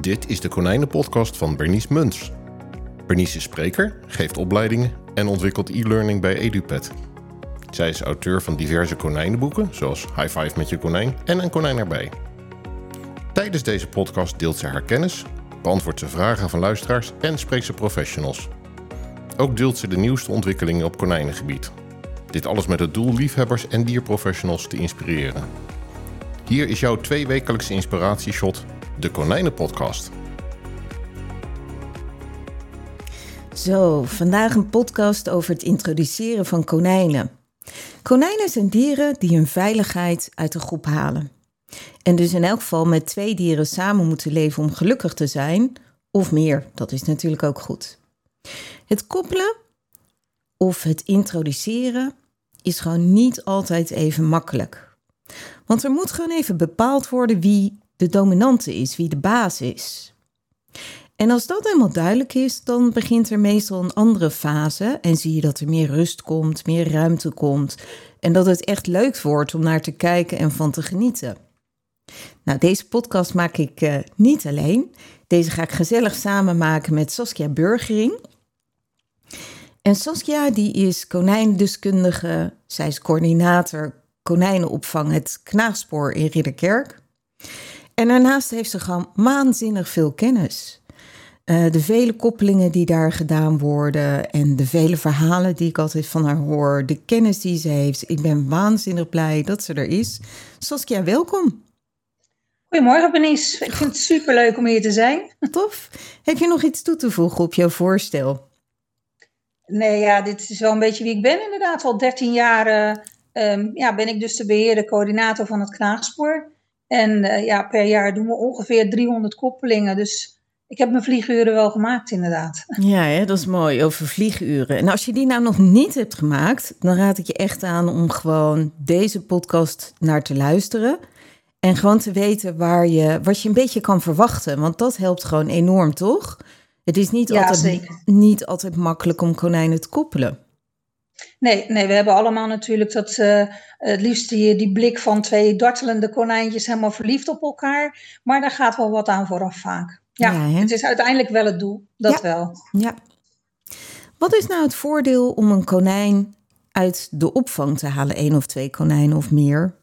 Dit is de Konijnenpodcast van Bernice Muns. Bernice is spreker, geeft opleidingen en ontwikkelt e-learning bij EduPet. Zij is auteur van diverse konijnenboeken, zoals High Five met je konijn en Een konijn erbij. Tijdens deze podcast deelt ze haar kennis, beantwoordt ze vragen van luisteraars en spreekt ze professionals. Ook deelt ze de nieuwste ontwikkelingen op konijnengebied. Dit alles met het doel liefhebbers en dierprofessionals te inspireren. Hier is jouw tweewekelijkse inspiratieshot, de Konijnenpodcast. Zo, vandaag een podcast over het introduceren van konijnen. Konijnen zijn dieren die hun veiligheid uit de groep halen. En dus in elk geval met twee dieren samen moeten leven om gelukkig te zijn, of meer, dat is natuurlijk ook goed. Het koppelen of het introduceren is gewoon niet altijd even makkelijk. Want er moet gewoon even bepaald worden wie de dominante is, wie de baas is. En als dat helemaal duidelijk is, dan begint er meestal een andere fase en zie je dat er meer rust komt, meer ruimte komt en dat het echt leuk wordt om naar te kijken en van te genieten. Nou, deze podcast maak ik uh, niet alleen. Deze ga ik gezellig samen maken met Saskia Burgering. En Saskia die is konijndeskundige, zij is coördinator konijnenopvang het Knaagspoor in Ridderkerk. En daarnaast heeft ze gewoon waanzinnig veel kennis. Uh, de vele koppelingen die daar gedaan worden en de vele verhalen die ik altijd van haar hoor, de kennis die ze heeft. Ik ben waanzinnig blij dat ze er is. Saskia, welkom. Goedemorgen, Benice. Ik vind het superleuk om hier te zijn. Tof. Heb je nog iets toe te voegen op jouw voorstel? Nee, ja, dit is wel een beetje wie ik ben inderdaad. Al 13 jaar uh, ja, ben ik dus de beheerder, coördinator van het Knaagspoor. En uh, ja, per jaar doen we ongeveer 300 koppelingen. Dus ik heb mijn vlieguren wel gemaakt, inderdaad. Ja, hè, dat is mooi, over vlieguren. En als je die nou nog niet hebt gemaakt, dan raad ik je echt aan om gewoon deze podcast naar te luisteren. En gewoon te weten waar je, wat je een beetje kan verwachten. Want dat helpt gewoon enorm, toch? Het is niet, Ja, altijd, zeker. niet altijd makkelijk om konijnen te koppelen. Nee, nee, we hebben allemaal natuurlijk dat, eh, het liefst die, die blik van twee dartelende konijntjes helemaal verliefd op elkaar. Maar daar gaat wel wat aan vooraf vaak. Ja, het is uiteindelijk wel het doel, dat Ja. wel. Ja. Wat is nou het voordeel om een konijn uit de opvang te halen? één of twee konijnen of meer?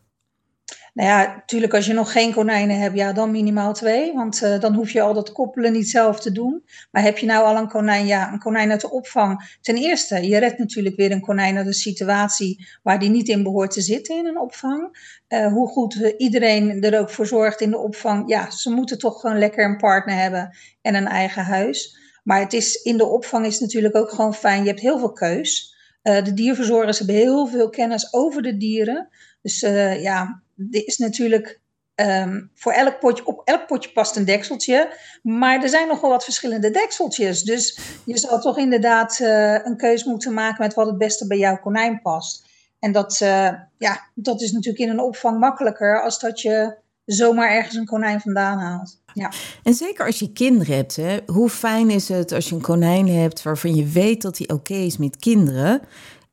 Nou ja, natuurlijk als je nog geen konijnen hebt, ja, dan minimaal twee. Want eh, dan hoef je al dat koppelen niet zelf te doen. Maar heb je nou al een konijn, ja, een konijn uit de opvang. Ten eerste, je redt natuurlijk weer een konijn uit een situatie waar die niet in behoort te zitten in een opvang. Eh, hoe goed iedereen er ook voor zorgt in de opvang. Ja, ze moeten toch gewoon lekker een partner hebben en een eigen huis. Maar het is, in de opvang is natuurlijk ook gewoon fijn. Je hebt heel veel keus. Eh, de dierverzorgers hebben heel veel kennis over de dieren. Dus eh, ja, er is natuurlijk ehm, voor elk potje, op elk potje past een dekseltje. Maar er zijn nogal wat verschillende dekseltjes. Dus je zal toch inderdaad eh, een keus moeten maken met wat het beste bij jouw konijn past. En dat, eh, ja, dat is natuurlijk in een opvang makkelijker als dat je zomaar ergens een konijn vandaan haalt. Ja. En zeker als je kinderen hebt, hoe fijn is het als je een konijn hebt waarvan je weet dat hij oké is met kinderen.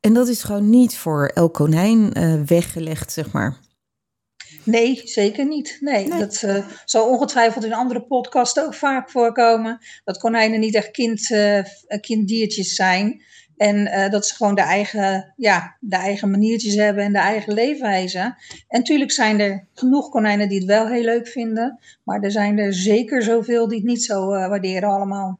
En dat is gewoon niet voor elk konijn eh, weggelegd, zeg maar. Nee, zeker niet. Nee, Nee. dat eh, zal ongetwijfeld in andere podcasts ook vaak voorkomen. Dat konijnen niet echt kind, eh, kinddiertjes zijn. En dat ze gewoon de eigen, ja, de eigen maniertjes hebben en de eigen leefwijze. En natuurlijk zijn er genoeg konijnen die het wel heel leuk vinden. Maar er zijn er zeker zoveel die het niet zo waarderen allemaal.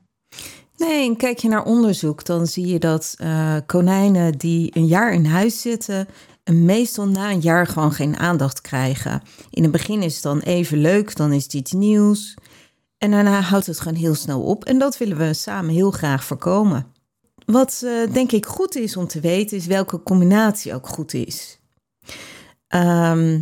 Nee, kijk je naar onderzoek, dan zie je dat eh, konijnen die een jaar in huis zitten, en meestal na een jaar gewoon geen aandacht krijgen. In het begin is het dan even leuk, dan is het iets nieuws. En daarna houdt het gewoon heel snel op. En dat willen we samen heel graag voorkomen. Wat eh, denk ik goed is om te weten, is welke combinatie ook goed is. Ehm,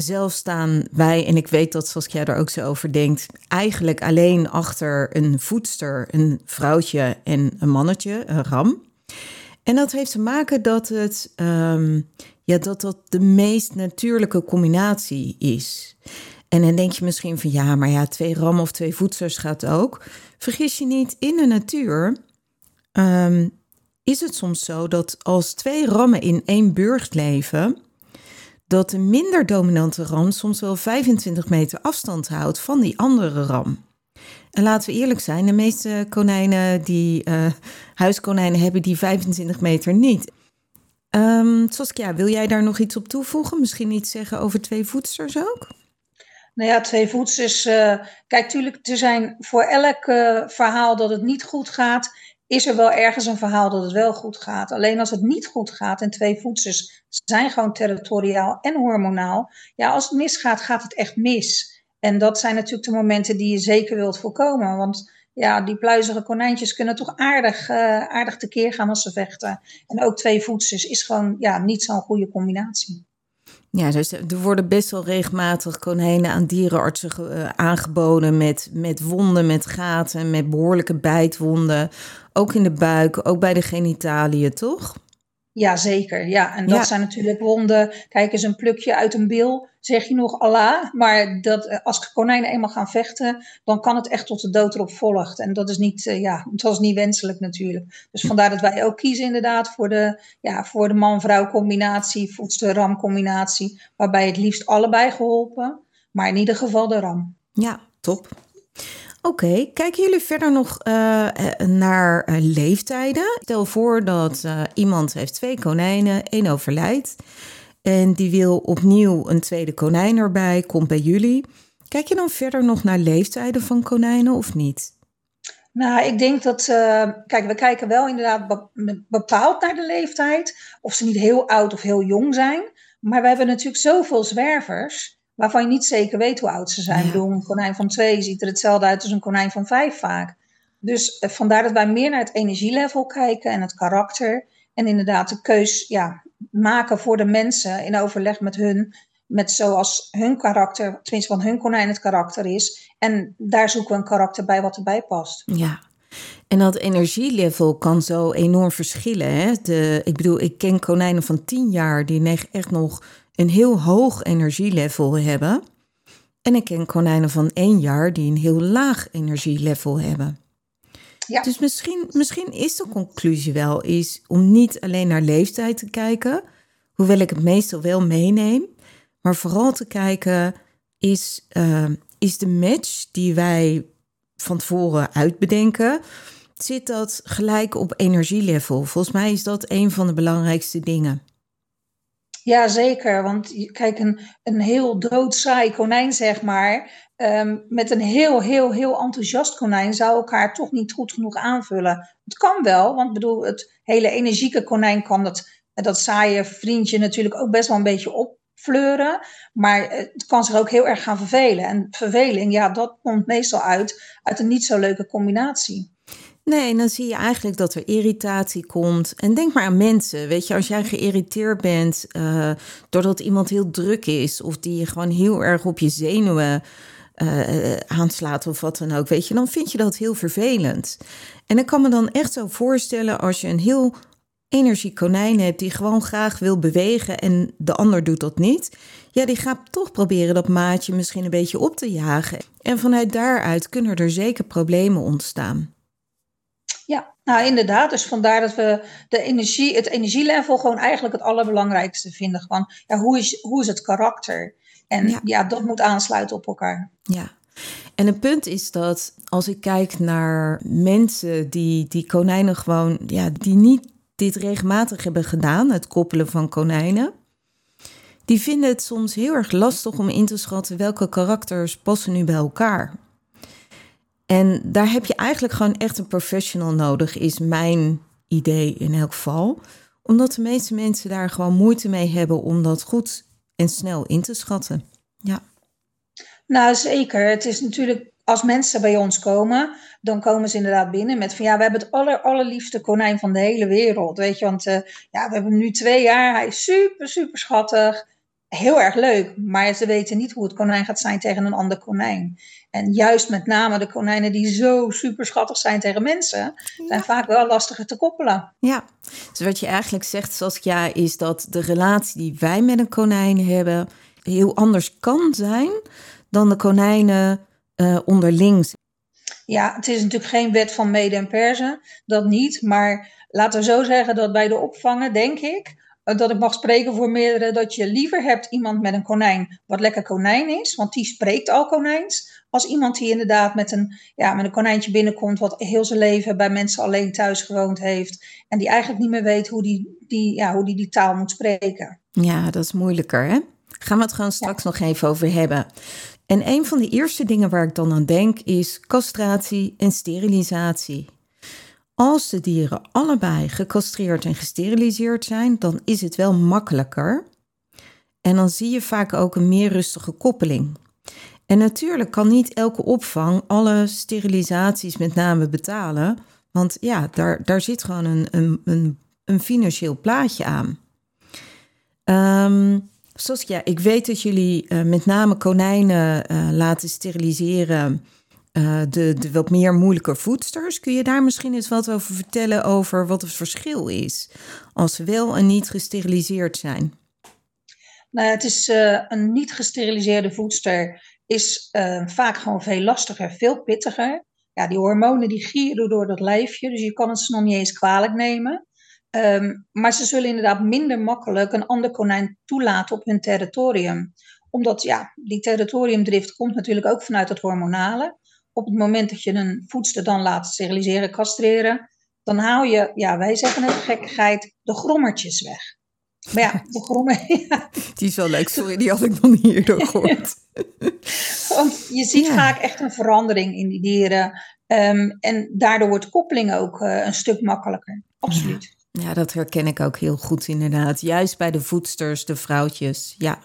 zelf staan wij, en ik weet dat Saskia er ook zo over denkt, eigenlijk alleen achter een voedster, een vrouwtje en een mannetje, een ram. En dat heeft te maken dat het, ehm, ja, dat, dat de meest natuurlijke combinatie is. En dan denk je misschien van ja, maar ja, twee rammen of twee voedsters gaat ook. Vergis je niet, in de natuur ehm, is het soms zo dat als twee rammen in één burcht leven, dat de minder dominante ram soms wel 25 meter afstand houdt van die andere ram. En laten we eerlijk zijn, de meeste konijnen die uh, huiskonijnen hebben die 25 meter niet. Um, Saskia, wil jij daar nog iets op toevoegen? Misschien iets zeggen over twee voedsters ook? Nou ja, twee voedsters. Uh, kijk, tuurlijk, er zijn voor elk uh, verhaal dat het niet goed gaat, is er wel ergens een verhaal dat het wel goed gaat. Alleen als het niet goed gaat en twee voedsters zijn gewoon territoriaal en hormonaal. Ja, als het misgaat, gaat het echt mis. En dat zijn natuurlijk de momenten die je zeker wilt voorkomen. Want ja, die pluizige konijntjes kunnen toch aardig, uh, aardig tekeer gaan als ze vechten. En ook twee voetsers is gewoon ja, niet zo'n goede combinatie. Ja, dus er worden best wel regelmatig konijnen aan dierenartsen uh, aangeboden met, met wonden, met gaten, met behoorlijke bijtwonden. Ook in de buik, ook bij de genitaliën, toch? Ja, zeker. Ja, en dat zijn natuurlijk wonden. Kijk eens, een plukje uit een bil, zeg je nog Allah. Maar dat, eh, als konijnen eenmaal gaan vechten, dan kan het echt tot de dood erop volgt. En dat is niet, uh, ja, dat is niet wenselijk natuurlijk. Dus vandaar dat wij ook kiezen inderdaad voor de, ja, voor de man-vrouw combinatie, voedster-ram combinatie. Waarbij het liefst allebei geholpen, maar in ieder geval de ram. Ja, top. Oké, kijken jullie verder nog uh, naar uh, leeftijden? Stel voor dat iemand heeft twee konijnen, één overlijdt. En die wil opnieuw een tweede konijn erbij, komt bij jullie. Kijk je dan verder nog naar leeftijden van konijnen of niet? Nou, ik denk dat. kijk, we kijken wel inderdaad bepaald naar de leeftijd. Of ze niet heel oud of heel jong zijn. Maar we hebben natuurlijk zoveel zwervers waarvan je niet zeker weet hoe oud ze zijn. Ja. Ik bedoel, een konijn van twee ziet er hetzelfde uit als een konijn van vijf vaak. Dus eh, vandaar dat wij meer naar het energielevel kijken en het karakter. En inderdaad de keus ja, maken voor de mensen in overleg met hun. Met zoals hun karakter, tenminste van hun konijn het karakter is. En daar zoeken we een karakter bij wat erbij past. Ja, en dat energielevel kan zo enorm verschillen. Hè? De, ik bedoel, ik ken konijnen van tien jaar die echt nog een heel hoog energielevel hebben. En ik ken konijnen van één jaar die een heel laag energielevel hebben. Ja. Dus misschien, misschien is de conclusie wel is om niet alleen naar leeftijd te kijken, hoewel ik het meestal wel meeneem, maar vooral te kijken is, uh, is de match die wij van tevoren uitbedenken, zit dat gelijk op energielevel? Volgens mij is dat een van de belangrijkste dingen. Ja, zeker. Want kijk, een, een heel doodsaai konijn, zeg maar, um, met een heel, heel, heel enthousiast konijn zou elkaar toch niet goed genoeg aanvullen. Het kan wel, want bedoel, het hele energieke konijn kan dat, dat saaie vriendje natuurlijk ook best wel een beetje opfleuren. Maar het kan zich ook heel erg gaan vervelen. En verveling, ja, dat komt meestal uit uit een niet zo leuke combinatie. Nee, dan zie je eigenlijk dat er irritatie komt. En denk maar aan mensen. Weet je, als jij geïrriteerd bent uh, doordat iemand heel druk is, of die je gewoon heel erg op je zenuwen uh, aanslaat of wat dan ook, weet je, dan vind je dat heel vervelend. En ik kan me dan echt zo voorstellen als je een heel energiek konijn hebt die gewoon graag wil bewegen en de ander doet dat niet. Ja, die gaat toch proberen dat maatje misschien een beetje op te jagen. En vanuit daaruit kunnen er zeker problemen ontstaan. Ja, nou inderdaad. Dus vandaar dat we de energie, het energielevel gewoon eigenlijk het allerbelangrijkste vinden. Gewoon, ja, hoe, is, hoe is het karakter? En ja. dat moet aansluiten op elkaar. Ja. En een punt is dat als ik kijk naar mensen die, die konijnen gewoon, ja, die niet dit regelmatig hebben gedaan, het koppelen van konijnen, die vinden het soms heel erg lastig om in te schatten welke karakters passen nu bij elkaar. En daar heb je eigenlijk gewoon echt een professional nodig, is mijn idee in elk geval. Omdat de meeste mensen daar gewoon moeite mee hebben om dat goed en snel in te schatten. Ja. Nou, zeker. Het is natuurlijk, als mensen bij ons komen, dan komen ze inderdaad binnen met van ja, we hebben het aller, allerliefste konijn van de hele wereld. Weet je, want uh, ja, we hebben hem nu twee jaar. Hij is super, super schattig heel erg leuk, maar ze weten niet hoe het konijn gaat zijn tegen een ander konijn. En juist met name de konijnen die zo super schattig zijn tegen mensen, zijn vaak wel lastiger te koppelen. Ja, dus wat je eigenlijk zegt, Saskia, is dat de relatie die wij met een konijn hebben heel anders kan zijn dan de konijnen uh, onderling. Ja, het is natuurlijk geen wet van mede en persen, dat niet. Maar laten we zo zeggen dat bij de opvangen, denk ik, dat ik mag spreken voor meerdere, dat je liever hebt iemand met een konijn wat lekker konijn is, want die spreekt al konijns, als iemand die inderdaad met een, ja, met een konijntje binnenkomt wat heel zijn leven bij mensen alleen thuis gewoond heeft en die eigenlijk niet meer weet hoe die die, ja, hoe die, die taal moet spreken. Ja, dat is moeilijker hè? Gaan we het gewoon straks nog even over hebben. En een van de eerste dingen waar ik dan aan denk is castratie en sterilisatie. Als de dieren allebei gecastreerd en gesteriliseerd zijn, dan is het wel makkelijker. En dan zie je vaak ook een meer rustige koppeling. En natuurlijk kan niet elke opvang alle sterilisaties met name betalen. Want ja, daar, daar zit gewoon een, een, een, een financieel plaatje aan. Um, Saskia, ik weet dat jullie uh, met name konijnen uh, laten steriliseren uh, de, wat meer moeilijke voedsters. Kun je daar misschien eens wat over vertellen over wat het verschil is als ze wel en niet gesteriliseerd zijn? Nou, het is uh, een niet gesteriliseerde voedster is uh, vaak gewoon veel lastiger, veel pittiger. Ja, die hormonen die gieren door dat lijfje, dus je kan het ze nog niet eens kwalijk nemen. Um, maar ze zullen inderdaad minder makkelijk een ander konijn toelaten op hun territorium. Omdat ja, die territoriumdrift komt natuurlijk ook vanuit het hormonale op het moment dat je een voedster dan laat steriliseren, castreren, dan haal je, ja, wij zeggen het gekkigheid, de grommertjes weg. Maar ja, de grommer. Ja. Die is wel leuk, sorry, die had ik niet eerder gehoord. Want je ziet vaak echt een verandering in die dieren. Um, en daardoor wordt koppeling ook uh, een stuk makkelijker. Absoluut. Ja. ja. dat herken ik ook heel goed inderdaad. Juist bij de voedsters, de vrouwtjes, ja.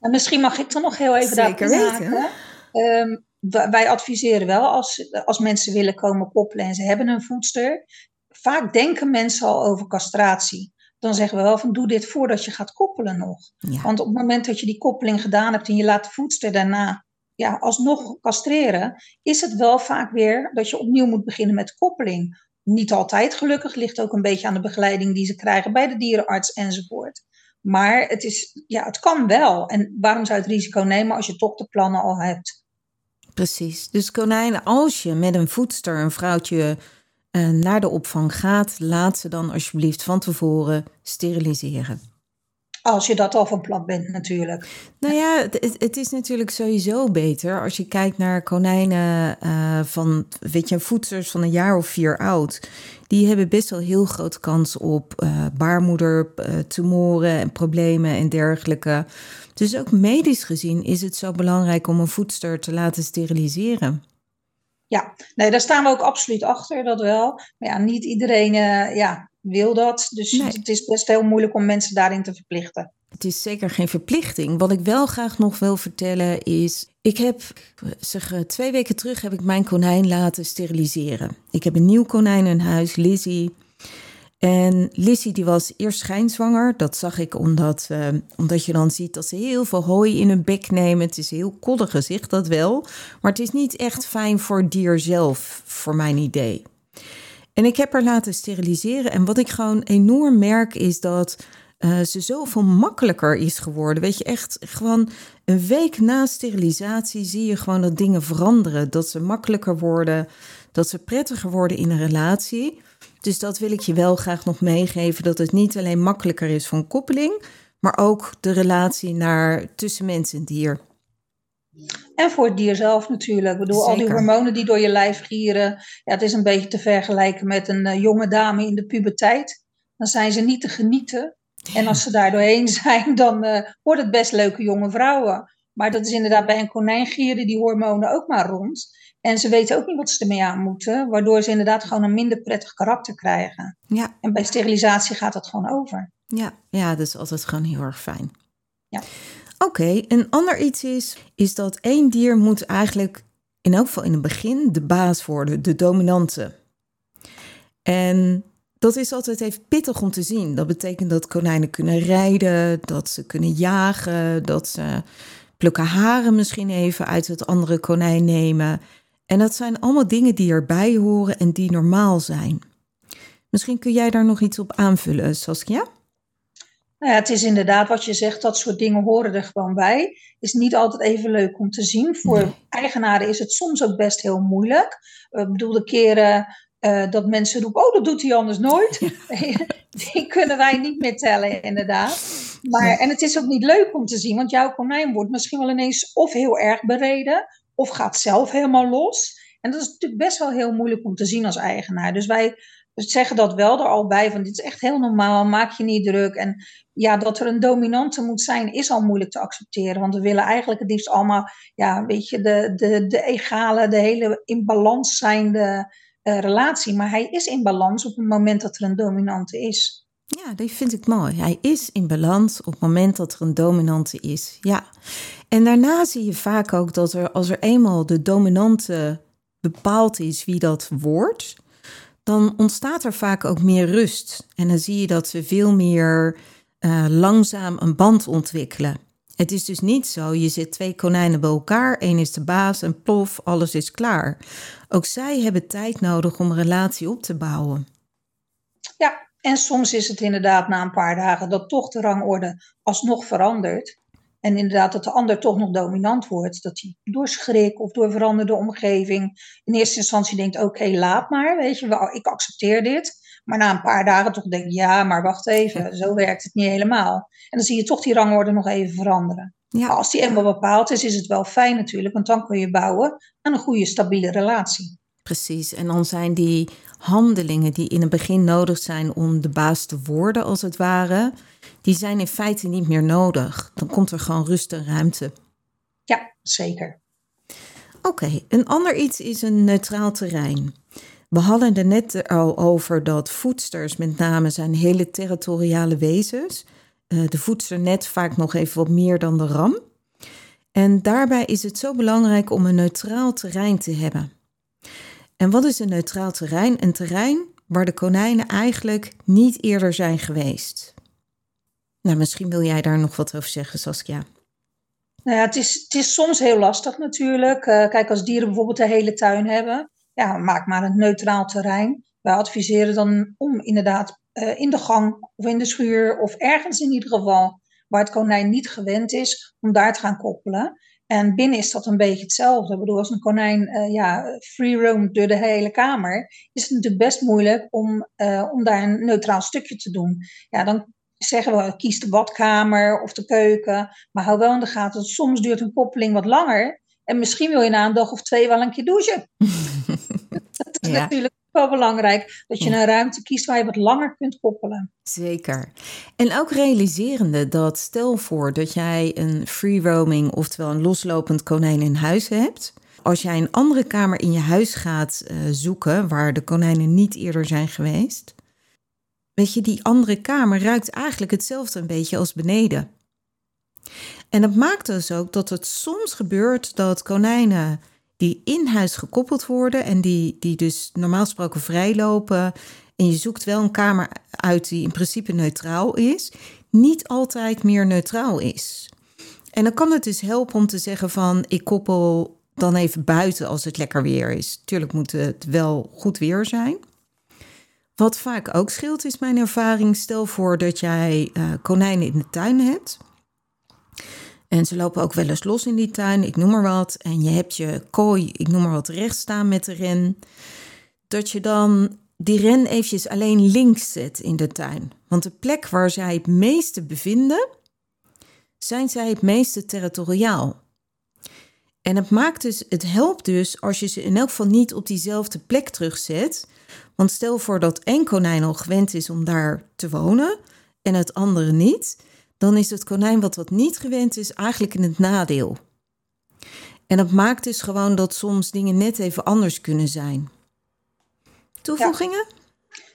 En misschien mag ik er nog heel even Zeker weten. Um, wij adviseren wel als, als mensen willen komen koppelen en ze hebben een voedster. Vaak denken mensen al over castratie. Dan zeggen we wel van doe dit voordat je gaat koppelen nog. Want op het moment dat je die koppeling gedaan hebt en je laat de voedster daarna ja, alsnog castreren, is het wel vaak weer dat je opnieuw moet beginnen met koppeling. Niet altijd gelukkig, ligt ook een beetje aan de begeleiding die ze krijgen bij de dierenarts enzovoort. Maar het, is, ja, het kan wel. En waarom zou je het risico nemen als je toch de plannen al hebt? Precies. Dus konijnen, als je met een voedster een vrouwtje uh, naar de opvang gaat, laat ze dan alsjeblieft van tevoren steriliseren. Als je dat al van plan bent, natuurlijk. Nou ja, het, het is natuurlijk sowieso beter als je kijkt naar konijnen uh, van, weet je, voedsters van een jaar of vier oud. Die hebben best wel heel grote kans op uh, baarmoedertumoren en problemen en dergelijke. Dus ook medisch gezien is het zo belangrijk om een voedster te laten steriliseren. Ja, nee, daar staan we ook absoluut achter, dat wel. Maar ja, niet iedereen ja, wil dat. Dus het is best heel moeilijk om mensen daarin te verplichten. Het is zeker geen verplichting. Wat ik wel graag nog wil vertellen is... Ik heb, zeg, eh, twee weken terug heb ik mijn konijn laten steriliseren. Ik heb een nieuw konijn in huis, Lizzie. En Lizzie die was eerst schijnzwanger. Dat zag ik omdat, uh, omdat je dan ziet dat ze heel veel hooi in hun bek nemen. Het is een heel koddig gezicht, dat wel. Maar het is niet echt fijn voor het dier zelf, voor mijn idee. En ik heb haar laten steriliseren. En wat ik gewoon enorm merk is dat uh, ze zoveel makkelijker is geworden. Weet je, echt gewoon een week na sterilisatie zie je gewoon dat dingen veranderen. Dat ze makkelijker worden, dat ze prettiger worden in een relatie. Dus dat wil ik je wel graag nog meegeven: dat het niet alleen makkelijker is voor een koppeling, maar ook de relatie naar tussen mens en dier. En voor het dier zelf natuurlijk. Ik bedoel, al die hormonen die door je lijf gieren. Ja, het is een beetje te vergelijken met een uh, jonge dame in de puberteit. Dan zijn ze niet te genieten. En als ze daar doorheen zijn, dan uh, wordt het best leuke jonge vrouwen. Maar dat is inderdaad bij een konijn gieren die hormonen ook maar rond. En ze weten ook niet wat ze ermee aan moeten, waardoor ze inderdaad gewoon een minder prettig karakter krijgen. Ja. En bij sterilisatie gaat dat gewoon over. Ja, ja dat is altijd gewoon heel erg fijn. Ja. Oké, een ander iets is, is dat één dier moet eigenlijk in elk geval in het begin de baas worden, de dominante. En dat is altijd even pittig om te zien. Dat betekent dat konijnen kunnen rijden, dat ze kunnen jagen, dat ze plukken haren misschien even uit het andere konijn nemen. En dat zijn allemaal dingen die erbij horen en die normaal zijn. Misschien kun jij daar nog iets op aanvullen, Saskia? Nou ja, het is inderdaad wat je zegt, dat soort dingen horen er gewoon bij. Is niet altijd even leuk om te zien. Voor eigenaren is het soms ook best heel moeilijk. Ik bedoel, de keren eh, dat mensen roepen, oh, dat doet hij anders nooit. Die kunnen wij niet meer tellen, inderdaad. Maar, En het is ook niet leuk om te zien, want jouw konijn wordt misschien wel ineens of heel erg bereden, of gaat zelf helemaal los. En dat is natuurlijk best wel heel moeilijk om te zien als eigenaar. Dus wij zeggen dat wel er al bij, van dit is echt heel normaal, maak je niet druk. En ja, dat er een dominante moet zijn, is al moeilijk te accepteren. Want we willen eigenlijk het liefst allemaal, ja, weet je, de, de, de egale, de hele in balans zijnde uh, relatie. Maar hij is in balans op het moment dat er een dominante is. Ja, die vind ik mooi. Hij is in balans op het moment dat er een dominante is. Ja. En daarna zie je vaak ook dat er, als er eenmaal de dominante bepaald is wie dat wordt, dan ontstaat er vaak ook meer rust. En dan zie je dat ze veel meer uh, langzaam een band ontwikkelen. Het is dus niet zo, je zet twee konijnen bij elkaar, één is de baas en plof, alles is klaar. Ook zij hebben tijd nodig om een relatie op te bouwen. Ja, en soms is het inderdaad na een paar dagen dat toch de rangorde alsnog verandert. En inderdaad dat de ander toch nog dominant wordt. Dat hij door schrik of door veranderde omgeving in eerste instantie denkt, oké, laat maar, weet je, ik accepteer dit. Maar na een paar dagen toch denk ja, maar wacht even, zo werkt het niet helemaal. En dan zie je toch die rangorde nog even veranderen. Ja. als die eenmaal bepaald is, is het wel fijn natuurlijk, want dan kun je bouwen aan een goede, stabiele relatie. Precies, en dan zijn die handelingen die in het begin nodig zijn om de baas te worden, als het ware, die zijn in feite niet meer nodig. Dan komt er gewoon rust en ruimte. Ja, zeker. Oké, een ander iets is een neutraal terrein. We hadden er net al over dat voedsters met name zijn hele territoriale wezens. Uh, de voedster net vaak nog even wat meer dan de ram. En daarbij is het zo belangrijk om een neutraal terrein te hebben. En wat is een neutraal terrein? Een terrein waar de konijnen eigenlijk niet eerder zijn geweest. Nou, misschien wil jij daar nog wat over zeggen, Saskia. Nou ja, het is, het is soms heel lastig natuurlijk. Uh, kijk, als dieren bijvoorbeeld de hele tuin hebben, ja, maak maar een neutraal terrein. Wij adviseren dan om inderdaad uh, in de gang of in de schuur of ergens in ieder geval waar het konijn niet gewend is, om daar te gaan koppelen. En binnen is dat een beetje hetzelfde. Ik bedoel, als een konijn uh, ja, free roam door de hele kamer, is het natuurlijk best moeilijk om, om daar een neutraal stukje te doen. Ja, dan zeggen we, kies de badkamer of de keuken. Maar hou wel in de gaten, soms duurt een koppeling wat langer. En misschien wil je na een dag of twee wel een keer douchen. dat is natuurlijk wel belangrijk. Dat je een ruimte kiest waar je wat langer kunt koppelen. Zeker. En ook realiserende dat stel voor dat jij een free roaming, oftewel een loslopend konijn in huis hebt. Als jij een andere kamer in je huis gaat uh, zoeken waar de konijnen niet eerder zijn geweest. Weet je, die andere kamer ruikt eigenlijk hetzelfde een beetje als beneden. En dat maakt dus ook dat het soms gebeurt dat konijnen die in huis gekoppeld worden en die, die dus normaal gesproken vrijlopen. En je zoekt wel een kamer uit die in principe neutraal is, niet altijd meer neutraal is. En dan kan het dus helpen om te zeggen van ik koppel dan even buiten als het lekker weer is. Tuurlijk moet het wel goed weer zijn. Wat vaak ook scheelt is mijn ervaring. Stel voor dat jij uh, konijnen in de tuin hebt. En ze lopen ook wel eens los in die tuin, ik noem maar wat. En je hebt je kooi, ik noem maar wat, recht staan met de ren. Dat je dan die ren eventjes alleen links zet in de tuin. Want de plek waar zij het meeste bevinden, zijn zij het meeste territoriaal. En het maakt dus, het helpt dus als je ze in elk geval niet op diezelfde plek terugzet. Want stel voor dat één konijn al gewend is om daar te wonen en het andere niet dan is het konijn wat wat niet gewend is eigenlijk in het nadeel. En dat maakt dus gewoon dat soms dingen net even anders kunnen zijn. Toevoegingen?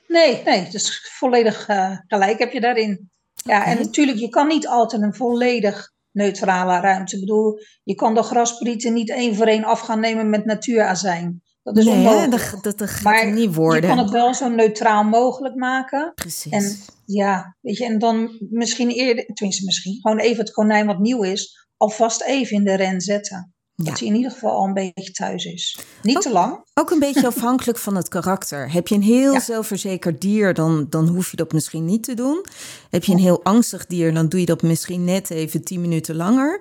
Nee, nee, dus volledig uh, gelijk heb je daarin. Ja, en natuurlijk, je kan niet altijd een volledig neutrale ruimte. Ik bedoel, je kan de grasprieten niet één voor één af gaan nemen met natuurazijn. Dat is nee, dat, dat, dat gaat maar niet worden. je kan het wel zo neutraal mogelijk maken. Precies. En ja, weet je, en dan misschien eerder, tenminste misschien, gewoon even het konijn wat nieuw is, alvast even in de ren zetten. Dat hij in ieder geval al een beetje thuis is. Niet te lang. Ook een beetje afhankelijk van het karakter. Heb je een heel zelfverzekerd dier, dan, dan hoef je dat misschien niet te doen. Heb je een heel angstig dier, dan doe je dat misschien net even tien minuten langer.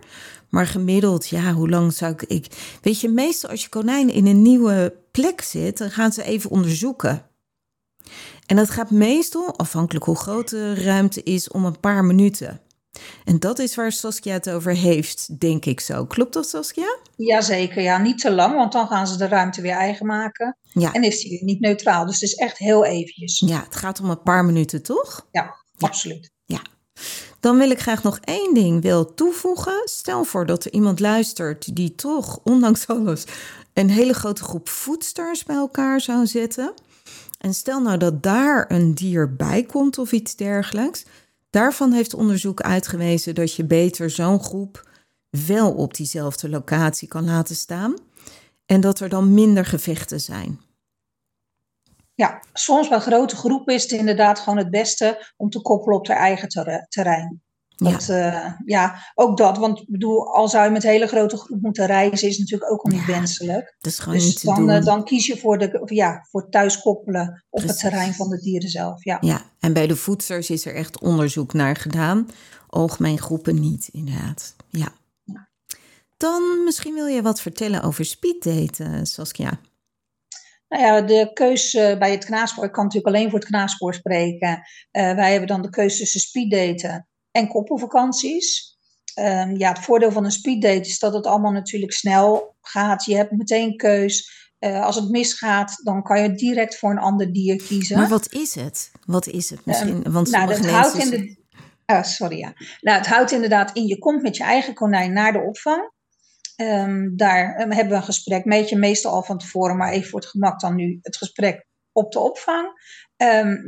Maar gemiddeld, ja, hoe lang zou ik, ik. Weet je, meestal als je konijnen in een nieuwe plek zit, dan gaan ze even onderzoeken. En dat gaat meestal, afhankelijk hoe groot de ruimte is, om een paar minuten. En dat is waar Saskia het over heeft, denk ik zo. Klopt dat, Saskia? Jazeker, ja. Niet te lang, want dan gaan ze de ruimte weer eigen maken. Ja. En is die weer niet neutraal. Dus het is echt heel eventjes. Ja, het gaat om een paar minuten, toch? Ja, absoluut. Ja. Dan wil ik graag nog één ding wil toevoegen. Stel voor dat er iemand luistert die toch, ondanks alles, een hele grote groep voedsters bij elkaar zou zetten. En stel nou dat daar een dier bij komt of iets dergelijks. Daarvan heeft onderzoek uitgewezen dat je beter zo'n groep wel op diezelfde locatie kan laten staan. En dat er dan minder gevechten zijn. Ja, soms bij grote groepen is het inderdaad gewoon het beste om te koppelen op haar eigen terrein. Dat, ja. Uh, ja, ook dat. Want bedoel, al zou je met een hele grote groep moeten reizen, is natuurlijk ook al niet wenselijk. Dat is gewoon dus niet te dan, doen. Uh, dan kies je voor, de, ja, voor thuis koppelen op Precies. het terrein van de dieren zelf. Ja. ja, en bij de voedsters is er echt onderzoek naar gedaan. Algemeen groepen niet, inderdaad. Ja. ja. Dan misschien wil je wat vertellen over speeddaten, Saskia. Nou ja, de keus bij het knaaspoor, ik kan natuurlijk alleen voor het knaaspoor spreken. Uh, wij hebben dan de keuze tussen speeddaten en koppelvakanties. Um, ja, het voordeel van een speeddate is dat het allemaal natuurlijk snel gaat. Je hebt meteen keus. Uh, als het misgaat, dan kan je direct voor een ander dier kiezen. Maar wat is het? Wat is het misschien? Um, Want nou, houdt in de. Uh, sorry, ja. Nou, het houdt inderdaad in, je komt met je eigen konijn naar de opvang. Um, daar hebben we een gesprek met je, meestal al van tevoren, maar even voor het gemak dan nu het gesprek op de opvang.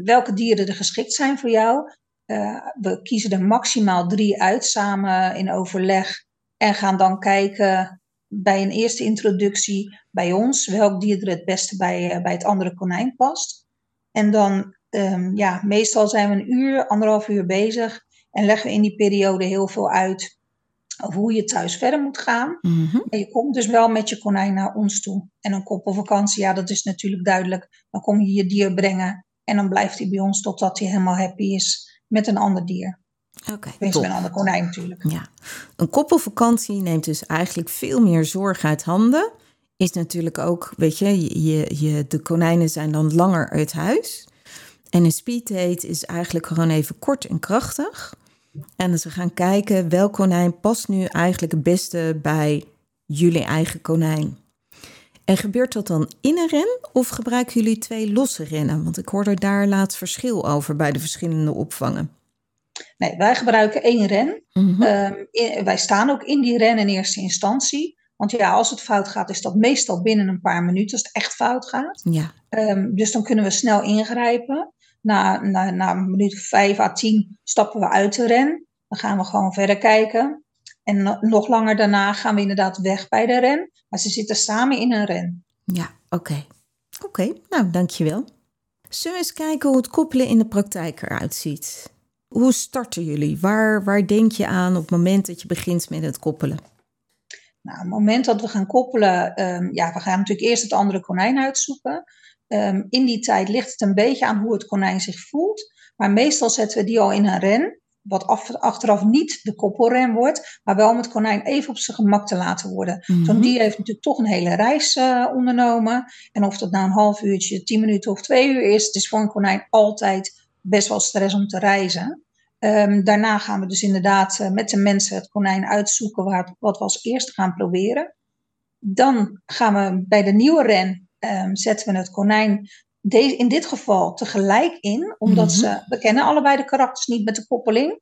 welke dieren er geschikt zijn voor jou. Uh, we kiezen er maximaal drie uit samen in overleg en gaan dan kijken bij een eerste introductie bij ons welk dier er het beste bij, uh, bij het andere konijn past. En dan, ja, meestal zijn we een uur, anderhalf uur bezig en leggen we in die periode heel veel uit over hoe je thuis verder moet gaan. Mm -hmm. En je komt dus wel met je konijn naar ons toe. En een koppelvakantie, ja, dat is natuurlijk duidelijk. Dan kom je je dier brengen en dan blijft hij bij ons totdat hij helemaal happy is met een ander dier. Oké. Okay, met een ander konijn natuurlijk. Ja. Een koppelvakantie neemt dus eigenlijk veel meer zorg uit handen. Is natuurlijk ook, weet je, je, je, de konijnen zijn dan langer uit huis. En een speeddate is eigenlijk gewoon even kort en krachtig. En ze gaan kijken welk konijn past nu eigenlijk het beste bij jullie eigen konijn. En gebeurt dat dan in een ren of gebruiken jullie twee losse rennen? Want ik hoorde daar laatst verschil over bij de verschillende opvangen. Nee, wij gebruiken één ren. Mhm. Mm -hmm. um, in, wij staan ook in die ren in eerste instantie. Want ja, als het fout gaat, is dat meestal binnen een paar minuten als het echt fout gaat. Ja. Um, dus dan kunnen we snel ingrijpen. Na, na, na een minuut vijf à tien stappen we uit de ren. Dan gaan we gewoon verder kijken. En no nog langer daarna gaan we inderdaad weg bij de ren. Maar ze zitten samen in een ren. Ja, oké. Okay. Oké, okay, nou dankjewel. Zullen we eens kijken hoe het koppelen in de praktijk eruit ziet? Hoe starten jullie? Waar, waar denk je aan op het moment dat je begint met het koppelen? Nou, op het moment dat we gaan koppelen, um, ja, we gaan natuurlijk eerst het andere konijn uitzoeken. Um, in die tijd ligt het een beetje aan hoe het konijn zich voelt. Maar meestal zetten we die al in een ren wat af, achteraf niet de koppelren wordt, maar wel om het konijn even op zijn gemak te laten worden. Zo'n dier heeft natuurlijk toch een hele reis uh, ondernomen. En of dat nou een half uurtje, tien minuten of twee uur is, het is voor een konijn altijd best wel stress om te reizen. Um, daarna gaan we dus inderdaad uh, met de mensen het konijn uitzoeken waar, wat we als eerste gaan proberen. Dan gaan we bij de nieuwe ren, um, zetten we het konijn deze, in dit geval tegelijk in, omdat mm -hmm. ze, we kennen allebei de karakters niet met de koppeling.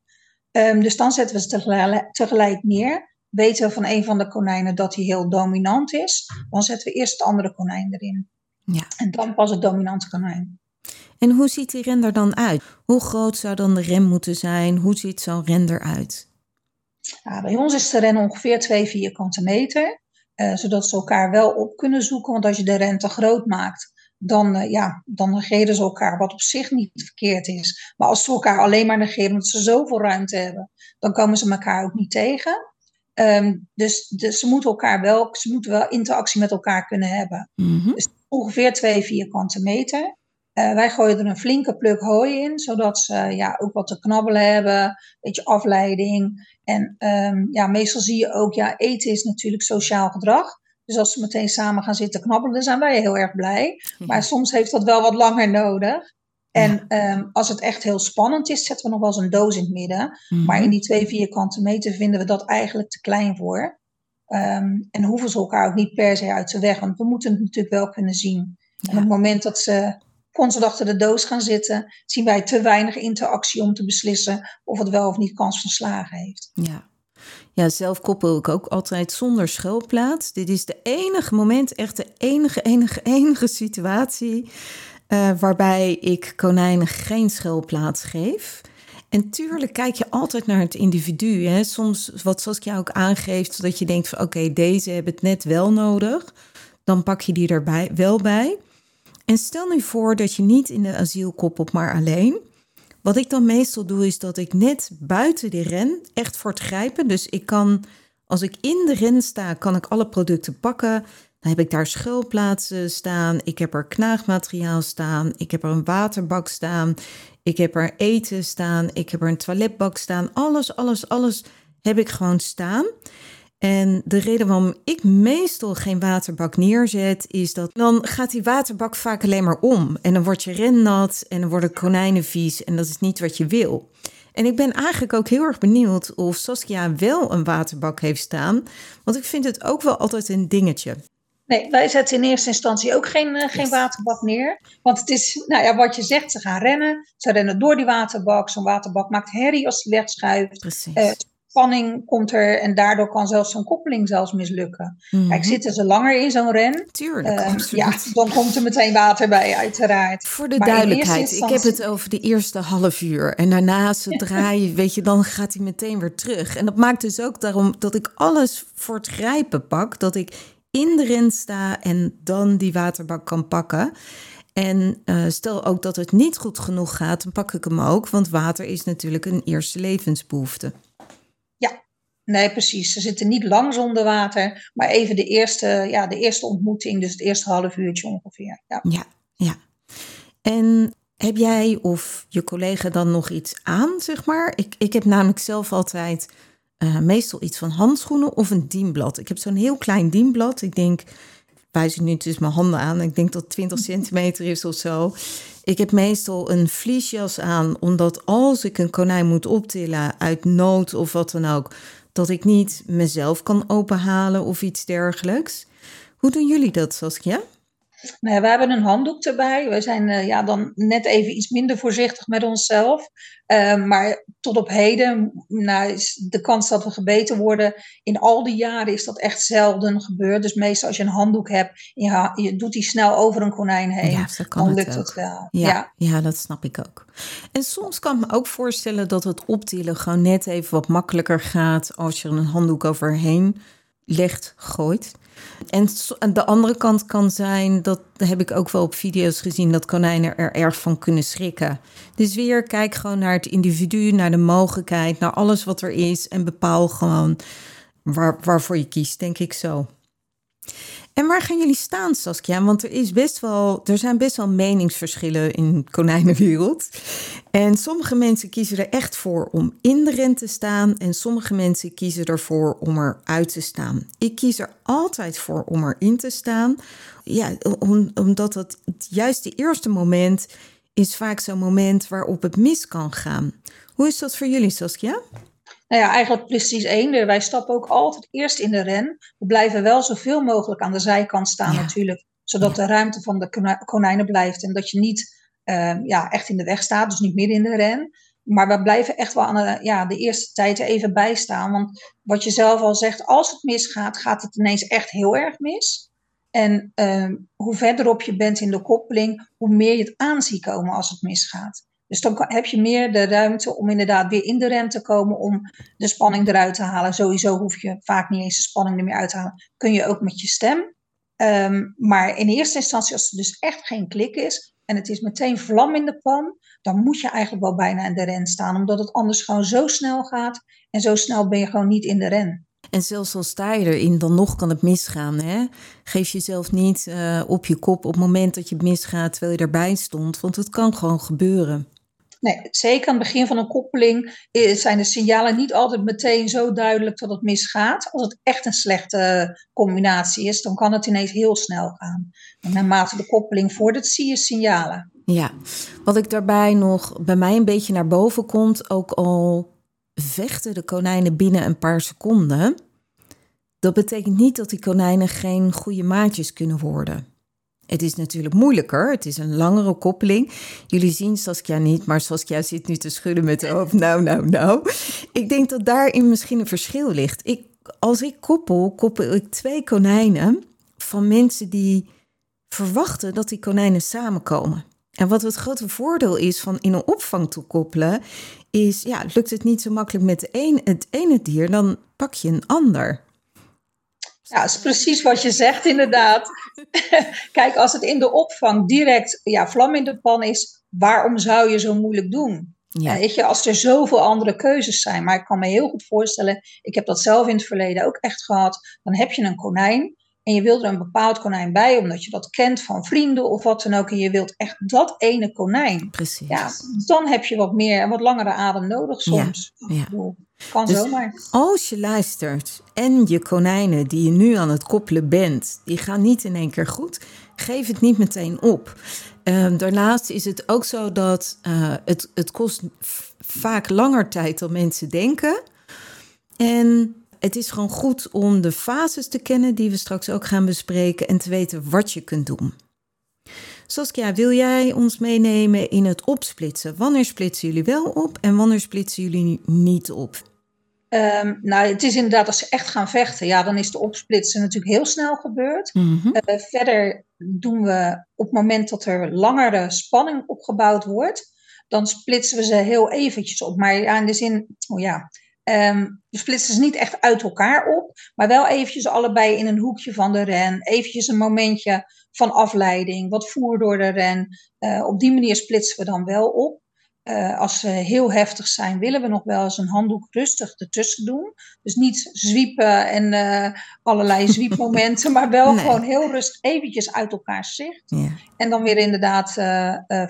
Um, dus dan zetten we ze tegelijk, tegelijk neer. Weten we van een van de konijnen dat hij heel dominant is, dan zetten we eerst het andere konijn erin. Ja. En dan pas het dominante konijn. En hoe ziet die ren er dan uit? Hoe groot zou dan de ren moeten zijn? Hoe ziet zo'n ren eruit? Ja, bij ons is de ren ongeveer 2 vierkante meter. Uh, zodat ze elkaar wel op kunnen zoeken. Want als je de ren te groot maakt, dan, uh, ja, dan negeren ze elkaar, wat op zich niet verkeerd is. Maar als ze elkaar alleen maar negeren, omdat ze zoveel ruimte hebben, dan komen ze elkaar ook niet tegen. Um, dus, dus ze moeten elkaar wel, ze moeten wel interactie met elkaar kunnen hebben. Mm -hmm. Dus ongeveer twee vierkante meter. Uh, wij gooien er een flinke pluk hooi in, zodat ze ja, ook wat te knabbelen hebben, een beetje afleiding. En um, ja, meestal zie je ook, ja, eten is natuurlijk sociaal gedrag. Dus als ze meteen samen gaan zitten knabbelen, dan zijn wij heel erg blij. Maar soms heeft dat wel wat langer nodig. En ehm, als het echt heel spannend is, zetten we nog wel eens een doos in het midden. Mhm. Maar in die twee vierkante meter vinden we dat eigenlijk te klein voor. Ehm, en hoeven ze elkaar ook niet per se uit de weg, want we moeten het natuurlijk wel kunnen zien. En op het moment dat ze constant achter de doos gaan zitten, zien wij te weinig interactie om te beslissen of het wel of niet kans van slagen heeft. Ja. Ja, zelf koppel ik ook altijd zonder schuilplaats. Dit is de enige moment, echt de enige, enige, enige situatie uh, waarbij ik konijnen geen schuilplaats geef. En tuurlijk kijk je altijd naar het individu. Hè? Soms, wat Saskia ook aangeeft, dat je denkt van oké, deze hebben het net wel nodig. Dan pak je die erbij wel bij. En stel nu voor dat je niet in de asiel koppelt, maar alleen. Wat ik dan meestal doe, is dat ik net buiten de ren, echt voor het grijpen. Dus ik kan, als ik in de ren sta, kan ik alle producten pakken. Dan heb ik daar schuilplaatsen staan. Ik heb er knaagmateriaal staan. Ik heb er een waterbak staan. Ik heb er eten staan. Ik heb er een toiletbak staan. Alles, alles, alles heb ik gewoon staan. En de reden waarom ik meestal geen waterbak neerzet, is dat dan gaat die waterbak vaak alleen maar om. En dan word je rennat en dan worden konijnen vies en dat is niet wat je wil. En ik ben eigenlijk ook heel erg benieuwd of Saskia wel een waterbak heeft staan. Want ik vind het ook wel altijd een dingetje. Nee, wij zetten in eerste instantie ook geen, uh, geen waterbak neer. Want het is, nou ja, wat je zegt, ze gaan rennen. Ze rennen door die waterbak. Zo'n waterbak maakt herrie als die wegschuift. Precies. Uh, spanning komt er en daardoor kan zelfs zo'n koppeling zelfs mislukken. Mhm. Kijk, zitten ze langer in zo'n ren, Tuurlijk, absoluut. ja, dan komt er meteen water bij, uiteraard. Voor de Maar duidelijkheid, ik heb het over de eerste half uur. En daarna, zodra je, weet je, dan gaat hij meteen weer terug. En dat maakt dus ook daarom dat ik alles voor het grijpen pak. Dat ik in de ren sta en dan die waterbak kan pakken. En eh, stel ook dat het niet goed genoeg gaat, dan pak ik hem ook. Want water is natuurlijk een eerste levensbehoefte. Nee, precies. Ze zitten niet lang zonder water, maar even de eerste, ja, de eerste ontmoeting, dus het eerste half uurtje ongeveer. Ja. Ja. En heb jij of je collega dan nog iets aan, zeg maar? Ik, ik heb namelijk zelf altijd eh, meestal iets van handschoenen of een dienblad. Ik heb zo'n heel klein dienblad. Ik denk, wijs nu dus mijn handen aan. Ik denk dat het 20 centimeter is of zo. Ik heb meestal een vliesjas aan, omdat als ik een konijn moet optillen uit nood of wat dan ook, dat ik niet mezelf kan openhalen of iets dergelijks. Hoe doen jullie dat, Saskia? Nou ja, we hebben een handdoek erbij. We zijn eh, ja, dan net even iets minder voorzichtig met onszelf. Eh, maar tot op heden nou, is de kans dat we gebeten worden. In al die jaren is dat echt zelden gebeurd. Dus meestal als je een handdoek hebt en je, je doet die snel over een konijn heen. Ja, zo kan dan het lukt het wel. Ja, Ja. ja. dat snap ik ook. En soms kan ik me ook voorstellen dat het optillen gewoon net even wat makkelijker gaat als je er een handdoek overheen legt, gooit. En de andere kant kan zijn, dat heb ik ook wel op video's gezien, dat konijnen er erg van kunnen schrikken. Dus weer kijk gewoon naar het individu, naar de mogelijkheid, naar alles wat er is en bepaal gewoon waar, waarvoor je kiest, denk ik zo. En waar gaan jullie staan, Saskia? Want er, is best wel, er zijn best wel meningsverschillen in konijnenwereld. En sommige mensen kiezen er echt voor om in de ren te staan. En sommige mensen kiezen ervoor om eruit te staan. Ik kies er altijd voor om erin te staan. Ja, om, omdat het juist de eerste moment is vaak zo'n moment waarop het mis kan gaan. Hoe is dat voor jullie, Saskia? Nou ja, eigenlijk precies één. Wij stappen ook altijd eerst in de ren. We blijven wel zoveel mogelijk aan de zijkant staan Ja. natuurlijk. Zodat de ruimte van de konijnen blijft. En dat je niet eh, ja, echt in de weg staat. Dus niet midden in de ren. Maar we blijven echt wel aan de, ja, de eerste tijd er even bij staan. Want wat je zelf al zegt, als het misgaat, gaat het ineens echt heel erg mis. En ehm, hoe verderop je bent in de koppeling, hoe meer je het aan ziet komen als het misgaat. Dus dan heb je meer de ruimte om inderdaad weer in de ren te komen om de spanning eruit te halen. Sowieso hoef je vaak niet eens de spanning er meer uit te halen. Kun je ook met je stem. Ehm, maar in eerste instantie, als er dus echt geen klik is en het is meteen vlam in de pan, dan moet je eigenlijk wel bijna in de ren staan. Omdat het anders gewoon zo snel gaat en zo snel ben je gewoon niet in de ren. En zelfs al sta je erin, dan nog kan het misgaan. Hè? Geef jezelf niet eh, op je kop op het moment dat je misgaat terwijl je erbij stond. Want het kan gewoon gebeuren. Nee, zeker aan het begin van een koppeling zijn de signalen niet altijd meteen zo duidelijk dat het misgaat. Als het echt een slechte combinatie is, dan kan het ineens heel snel gaan. En naarmate de koppeling vordert, zie je signalen. Ja, wat ik daarbij nog bij mij een beetje naar boven komt, ook al vechten de konijnen binnen een paar seconden. Dat betekent niet dat die konijnen geen goede maatjes kunnen worden. Het is natuurlijk moeilijker. Het is een langere koppeling. Jullie zien Saskia niet, maar Saskia zit nu te schudden met de hoofd. Nou, nou, nou. Ik denk dat daarin misschien een verschil ligt. Ik, als ik koppel, koppel ik twee konijnen van mensen die verwachten dat die konijnen samenkomen. En wat het grote voordeel is van in een opvang te koppelen, is ja, lukt het niet zo makkelijk met een, het ene dier, dan pak je een ander. Ja, dat is precies wat je zegt, inderdaad. Kijk, als het in de opvang direct ja, vlam in de pan is, waarom zou je zo moeilijk doen? Ja. Weet je, als er zoveel andere keuzes zijn. Maar ik kan me heel goed voorstellen, ik heb dat zelf in het verleden ook echt gehad. Dan heb je een konijn en je wilt er een bepaald konijn bij, omdat je dat kent van vrienden of wat dan ook. En je wilt echt dat ene konijn. Precies. Ja, dan heb je wat meer en wat langere adem nodig soms. Ja. ja. Kan dus zomaar. Als je luistert en je konijnen die je nu aan het koppelen bent, die gaan niet in één keer goed, geef het niet meteen op. Uh, daarnaast is het ook zo dat uh, het, het kost vaak langer tijd dan mensen denken. En het is gewoon goed om de fases te kennen die we straks ook gaan bespreken en te weten wat je kunt doen. Saskia, wil jij ons meenemen in het opsplitsen? Wanneer splitsen jullie wel op en wanneer splitsen jullie niet op? Um, nou, het is inderdaad als ze echt gaan vechten, ja, dan is de opsplitsen natuurlijk heel snel gebeurd. Mm verder doen we op het moment dat er langere spanning opgebouwd wordt, dan splitsen we ze heel eventjes op. Maar ja, in de zin, oh ja, Um, we splitsen ze niet echt uit elkaar op, maar wel eventjes allebei in een hoekje van de ren. Eventjes een momentje van afleiding, wat voer door de ren. Uh, op die manier splitsen we dan wel op. Uh, als ze heel heftig zijn, willen we nog wel eens een handdoek rustig ertussen doen. Dus niet zwiepen en uh, allerlei zwiepmomenten, maar wel nee. gewoon heel rustig eventjes uit elkaar zicht. Ja. En dan weer inderdaad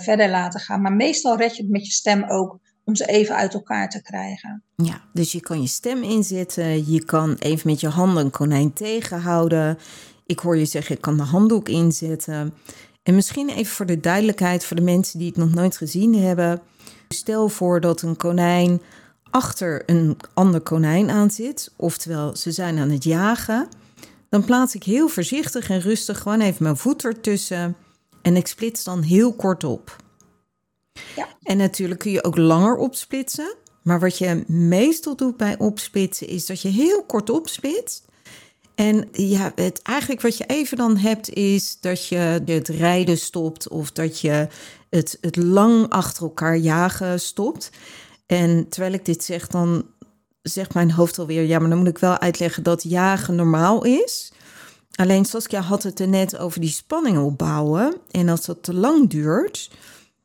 verder laten gaan. Maar meestal red je het met je stem ook om ze even uit elkaar te krijgen. Ja, dus je kan je stem inzetten, je kan even met je handen een konijn tegenhouden. Ik hoor je zeggen, ik kan de handdoek inzetten. En misschien even voor de duidelijkheid voor de mensen die het nog nooit gezien hebben. Stel voor dat een konijn achter een ander konijn aan zit, oftewel ze zijn aan het jagen. Dan plaats ik heel voorzichtig en rustig gewoon even mijn voet ertussen en ik splits dan heel kort op. Ja. En natuurlijk kun je ook langer opsplitsen. Maar wat je meestal doet bij opsplitsen is dat je heel kort opsplitst. En ja, het, eigenlijk wat je even dan hebt is dat je het rijden stopt of dat je het, het lang achter elkaar jagen stopt. En terwijl ik dit zeg, dan zegt mijn hoofd alweer, ja, maar dan moet ik wel uitleggen dat jagen normaal is. Alleen Saskia had het er net over die spanning opbouwen. En als dat te lang duurt,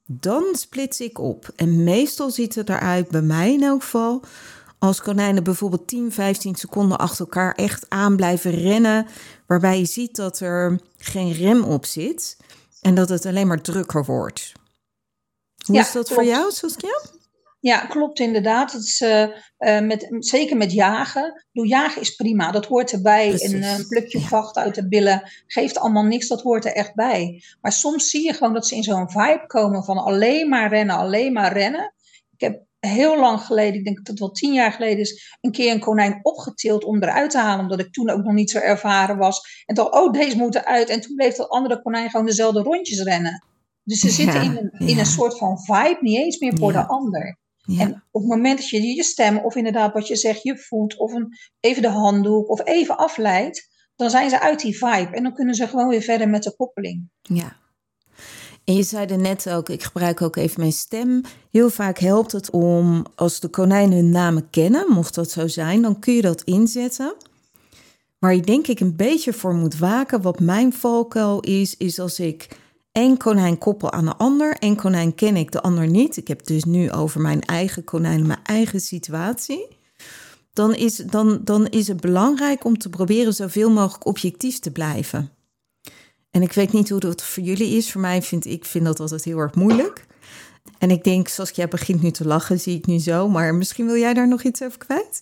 dan splits ik op. En meestal ziet het eruit, bij mij in elk geval, als konijnen bijvoorbeeld 10, 15 seconden achter elkaar echt aan blijven rennen, waarbij je ziet dat er geen rem op zit en dat het alleen maar drukker wordt. Hoe is dat voor jou, Saskia? Ja, klopt inderdaad. Het is, uh, uh, met, zeker met jagen. Doe jagen is prima, dat hoort erbij. Precies. Een uh, plukje vacht uit de billen geeft allemaal niks, dat hoort er echt bij. Maar soms zie je gewoon dat ze in zo'n vibe komen van alleen maar rennen, alleen maar rennen. Ik heb heel lang geleden, ik denk dat het wel tien jaar geleden is, een keer een konijn opgetild om eruit te halen, omdat ik toen ook nog niet zo ervaren was. En dacht, oh, deze moet eruit. En toen bleef dat andere konijn gewoon dezelfde rondjes rennen. Dus ze zitten ja, in, een, in een soort van vibe, niet eens meer voor de ander. Ja. En op het moment dat je je stem, of inderdaad wat je zegt, je voet, of een, even de handdoek, of even afleidt, dan zijn ze uit die vibe. En dan kunnen ze gewoon weer verder met de koppeling. Ja. En je zei er net ook, ik gebruik ook even mijn stem. Heel vaak helpt het om, als de konijnen hun namen kennen, mocht dat zo zijn, dan kun je dat inzetten. Waar je denk ik een beetje voor moet waken, wat mijn valkuil is, is als ik één konijn koppel aan de ander. Eén konijn ken ik, de ander niet. Ik heb het dus nu over mijn eigen konijn, mijn eigen situatie. Dan is, dan, dan is het belangrijk om te proberen zoveel mogelijk objectief te blijven. En ik weet niet hoe dat voor jullie is. Voor mij vind ik vind dat altijd heel erg moeilijk. En ik denk, jij begint nu te lachen, zie ik nu zo. Maar misschien wil jij daar nog iets over kwijt?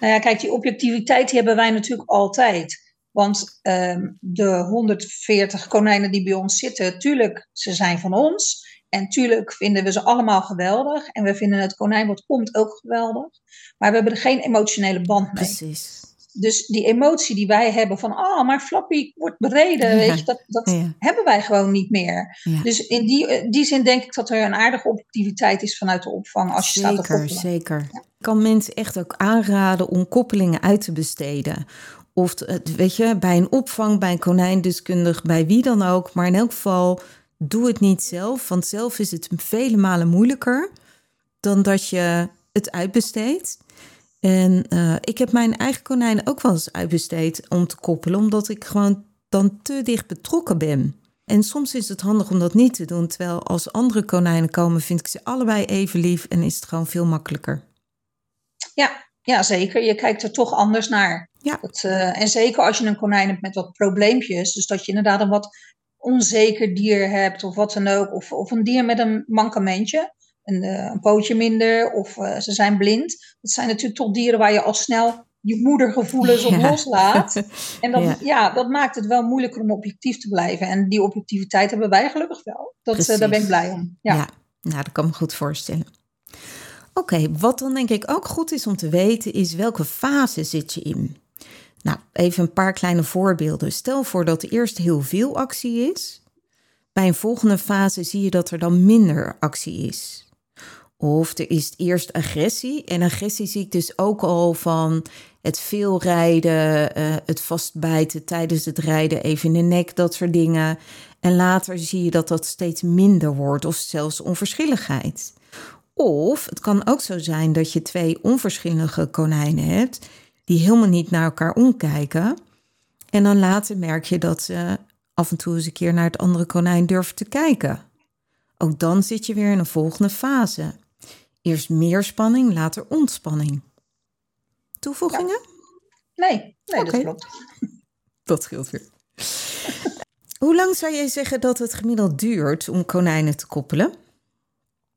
Nou ja, kijk, die objectiviteit hebben wij natuurlijk altijd. Want ehm, de 140 konijnen die bij ons zitten, tuurlijk, ze zijn van ons. En tuurlijk vinden we ze allemaal geweldig. En we vinden het konijn wat komt ook geweldig. Maar we hebben er geen emotionele band mee. Precies. Dus die emotie die wij hebben van, oh, maar Flappy wordt bereden, weet je, dat, dat hebben wij gewoon niet meer. Dus in die, die zin denk ik dat er een aardige objectiviteit is vanuit de opvang als je zeker, staat te koppelen. Zeker, Ik kan mensen echt ook aanraden om koppelingen uit te besteden. Of, weet je, bij een opvang, bij een konijndeskundig, bij wie dan ook. Maar in elk geval, doe het niet zelf. Want zelf is het vele malen moeilijker dan dat je het uitbesteedt. En uh, ik heb mijn eigen konijnen ook wel eens uitbesteed om te koppelen, omdat ik gewoon dan te dicht betrokken ben. En soms is het handig om dat niet te doen, terwijl als andere konijnen komen, vind ik ze allebei even lief en is het gewoon veel makkelijker. Ja, ja zeker. Je kijkt er toch anders naar. Ja. Dat, uh, en zeker als je een konijn hebt met wat probleempjes, dus dat je inderdaad een wat onzeker dier hebt of wat dan ook, of, of een dier met een mankementje een, uh, een pootje minder of uh, ze zijn blind. Dat zijn natuurlijk toch dieren waar je al snel je moedergevoelens op loslaat. En dan, ja. ja. dat maakt het wel moeilijker om objectief te blijven. En die objectiviteit hebben wij gelukkig wel. Dat, daar ben ik blij om. Ja, ja. nou, dat kan me goed voorstellen. Oké, wat dan denk ik ook goed is om te weten, is welke fase zit je in? Nou, even een paar kleine voorbeelden. Stel voor dat er eerst heel veel actie is. Bij een volgende fase zie je dat er dan minder actie is. Of er is eerst agressie. En agressie zie ik dus ook al van het veel rijden, uh, het vastbijten tijdens het rijden, even in de nek, dat soort dingen. En later zie je dat dat steeds minder wordt, of zelfs onverschilligheid. Of het kan ook zo zijn dat je twee onverschillige konijnen hebt, die helemaal niet naar elkaar omkijken. En dan later merk je dat ze af en toe eens een keer naar het andere konijn durven te kijken. Ook dan zit je weer in een volgende fase. Eerst meer spanning, later ontspanning. Toevoegingen? Nee, nee dat klopt. Dat scheelt weer. Hoe lang zou jij zeggen dat het gemiddeld duurt om konijnen te koppelen?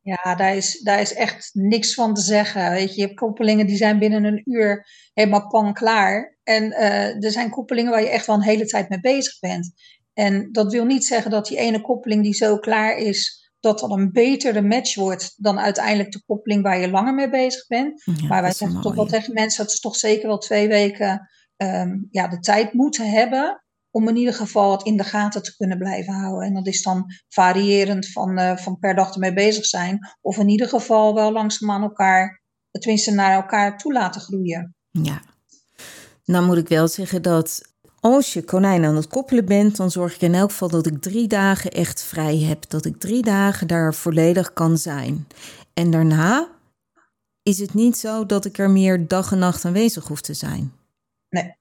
Ja, daar is, daar is echt niks van te zeggen. Weet je, je hebt koppelingen die zijn binnen een uur helemaal pan klaar. En uh, er zijn koppelingen waar je echt wel een hele tijd mee bezig bent. En dat wil niet zeggen dat die ene koppeling die zo klaar is, dat dat een betere match wordt dan uiteindelijk de koppeling waar je langer mee bezig bent. maar wij zeggen toch wel tegen mensen dat ze toch zeker wel twee weken um, ja, de tijd moeten hebben om in ieder geval het in de gaten te kunnen blijven houden. En dat is dan variërend van, uh, van per dag ermee bezig zijn. Of in ieder geval wel langzaam aan elkaar, tenminste naar elkaar toe laten groeien. Ja, nou moet ik wel zeggen dat als je konijn aan het koppelen bent, dan zorg ik in elk geval dat ik drie dagen echt vrij heb. Dat ik drie dagen daar volledig kan zijn. En daarna is het niet zo dat ik er meer dag en nacht aanwezig hoef te zijn. Nee.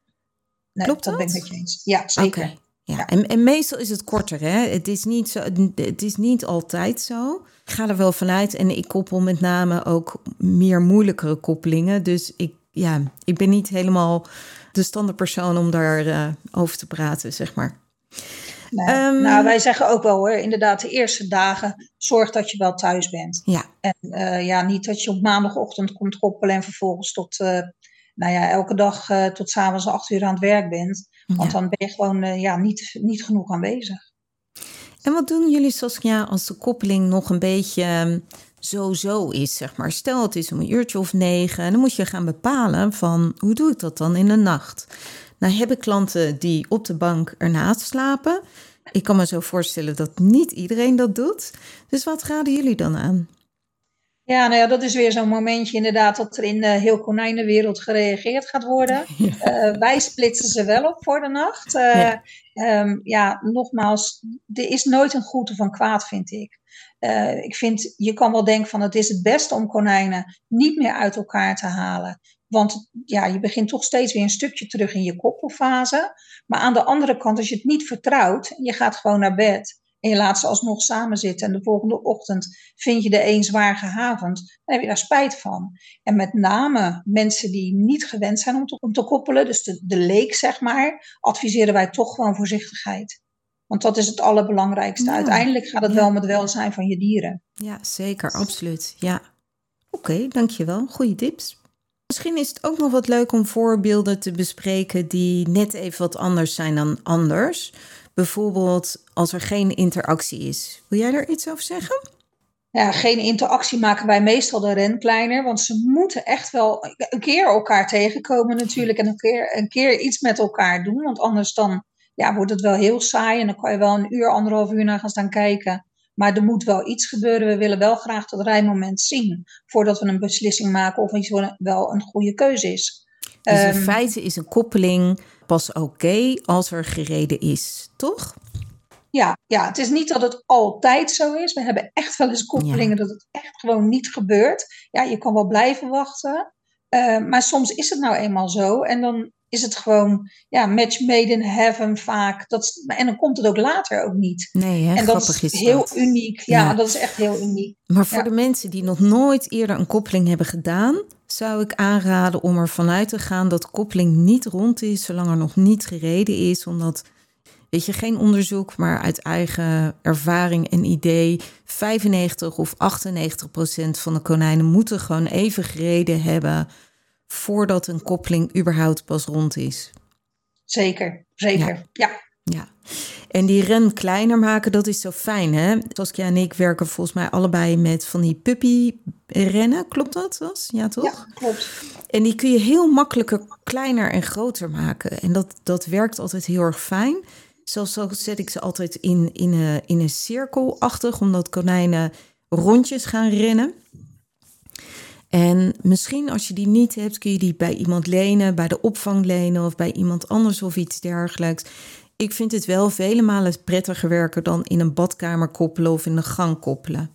Nee Klopt dat? Dat ben ik met je eens. Ja, zeker. Okay. Ja, En, en, meestal is het korter. Hè? Het, is niet zo, het is niet altijd zo. Ik ga er wel vanuit en ik koppel met name ook meer moeilijkere koppelingen. Dus ik, ja, ik ben niet helemaal de standaardpersoon om daarover uh, over te praten, zeg maar. Ehm, nou, wij zeggen ook wel hoor, inderdaad, de eerste dagen zorg dat je wel thuis bent. Ja. En uh, ja, niet dat je op maandagochtend komt koppelen en vervolgens tot, uh, nou ja, elke dag uh, tot s'avonds acht uur aan het werk bent. Want dan ben je gewoon ja, niet, niet genoeg aanwezig. En wat doen jullie, Saskia, als de koppeling nog een beetje ehm, zo-zo is, zeg maar. Stel het is om een uurtje of negen, en dan moet je gaan bepalen van hoe doe ik dat dan in de nacht. Nou hebben klanten die op de bank ernaast slapen. Ik kan me zo voorstellen dat niet iedereen dat doet. Dus wat raden jullie dan aan? Ja, nou ja, dat is weer zo'n momentje inderdaad dat er in de heel konijnenwereld gereageerd gaat worden. Ja. Uh, wij splitsen ze wel op voor de nacht. Uh, ja. Um, ja. nogmaals, er is nooit een goed of een kwaad, vind ik. Uh, ik vind, je kan wel denken van het is het beste om konijnen niet meer uit elkaar te halen. Want ja, je begint toch steeds weer een stukje terug in je koppelfase. Maar aan de andere kant, als je het niet vertrouwt, je gaat gewoon naar bed en je laat ze alsnog samen zitten en de volgende ochtend vind je de een zwaar gehavend, dan heb je daar spijt van. En met name mensen die niet gewend zijn om te, om te koppelen, dus de, de leek zeg maar, adviseren wij toch gewoon voorzichtigheid. Want dat is het allerbelangrijkste. Ja. Uiteindelijk gaat het Ja. wel om het welzijn van je dieren. Ja, zeker, absoluut. Ja. Oké, dankjewel. Goeie tips. Misschien is het ook nog wat leuk om voorbeelden te bespreken die net even wat anders zijn dan anders. Bijvoorbeeld als er geen interactie is. Wil jij daar iets over zeggen? Ja, geen interactie maken wij meestal de ren kleiner. Want ze moeten echt wel een keer elkaar tegenkomen natuurlijk. En een keer, een keer iets met elkaar doen. Want anders dan ja, wordt het wel heel saai. En dan kan je wel een uur, anderhalf uur naar gaan staan kijken. Maar er moet wel iets gebeuren. We willen wel graag dat rijmoment zien. Voordat we een beslissing maken of iets wel- een goede keuze is. Dus in Ehm, feite is een koppeling pas oké als er gereden is, toch? Ja, ja, het is niet dat het altijd zo is. We hebben echt wel eens koppelingen dat het echt gewoon niet gebeurt. Ja, je kan wel blijven wachten. eh, maar soms is het nou eenmaal zo. En dan is het gewoon, ja, match made in heaven vaak. Dat, en dan komt het ook later ook niet. Nee, hè? en dat grappig is is heel dat. uniek. Ja, Ja. dat is echt heel uniek. Maar voor Ja. de mensen die nog nooit eerder een koppeling hebben gedaan, zou ik aanraden om ervan uit te gaan dat koppeling niet rond is zolang er nog niet gereden is. Omdat, weet je, geen onderzoek, maar uit eigen ervaring en idee, 95 of 98 procent van de konijnen moeten gewoon even gereden hebben voordat een koppeling überhaupt pas rond is. Zeker, zeker. Ja. Ja, en die ren kleiner maken, dat is zo fijn, hè? Saskia en ik werken volgens mij allebei met van die puppy-rennen. Klopt dat, Sas? Ja, toch? ja, klopt. En die kun je heel makkelijker kleiner en groter maken. En dat, dat werkt altijd heel erg fijn. Zelfs zo zet ik ze altijd in, in, een, in een cirkelachtig, omdat konijnen rondjes gaan rennen. En misschien als je die niet hebt, kun je die bij iemand lenen, bij de opvang lenen of bij iemand anders of iets dergelijks. Ik vind het wel vele malen prettiger werken dan in een badkamer koppelen of in een gang koppelen.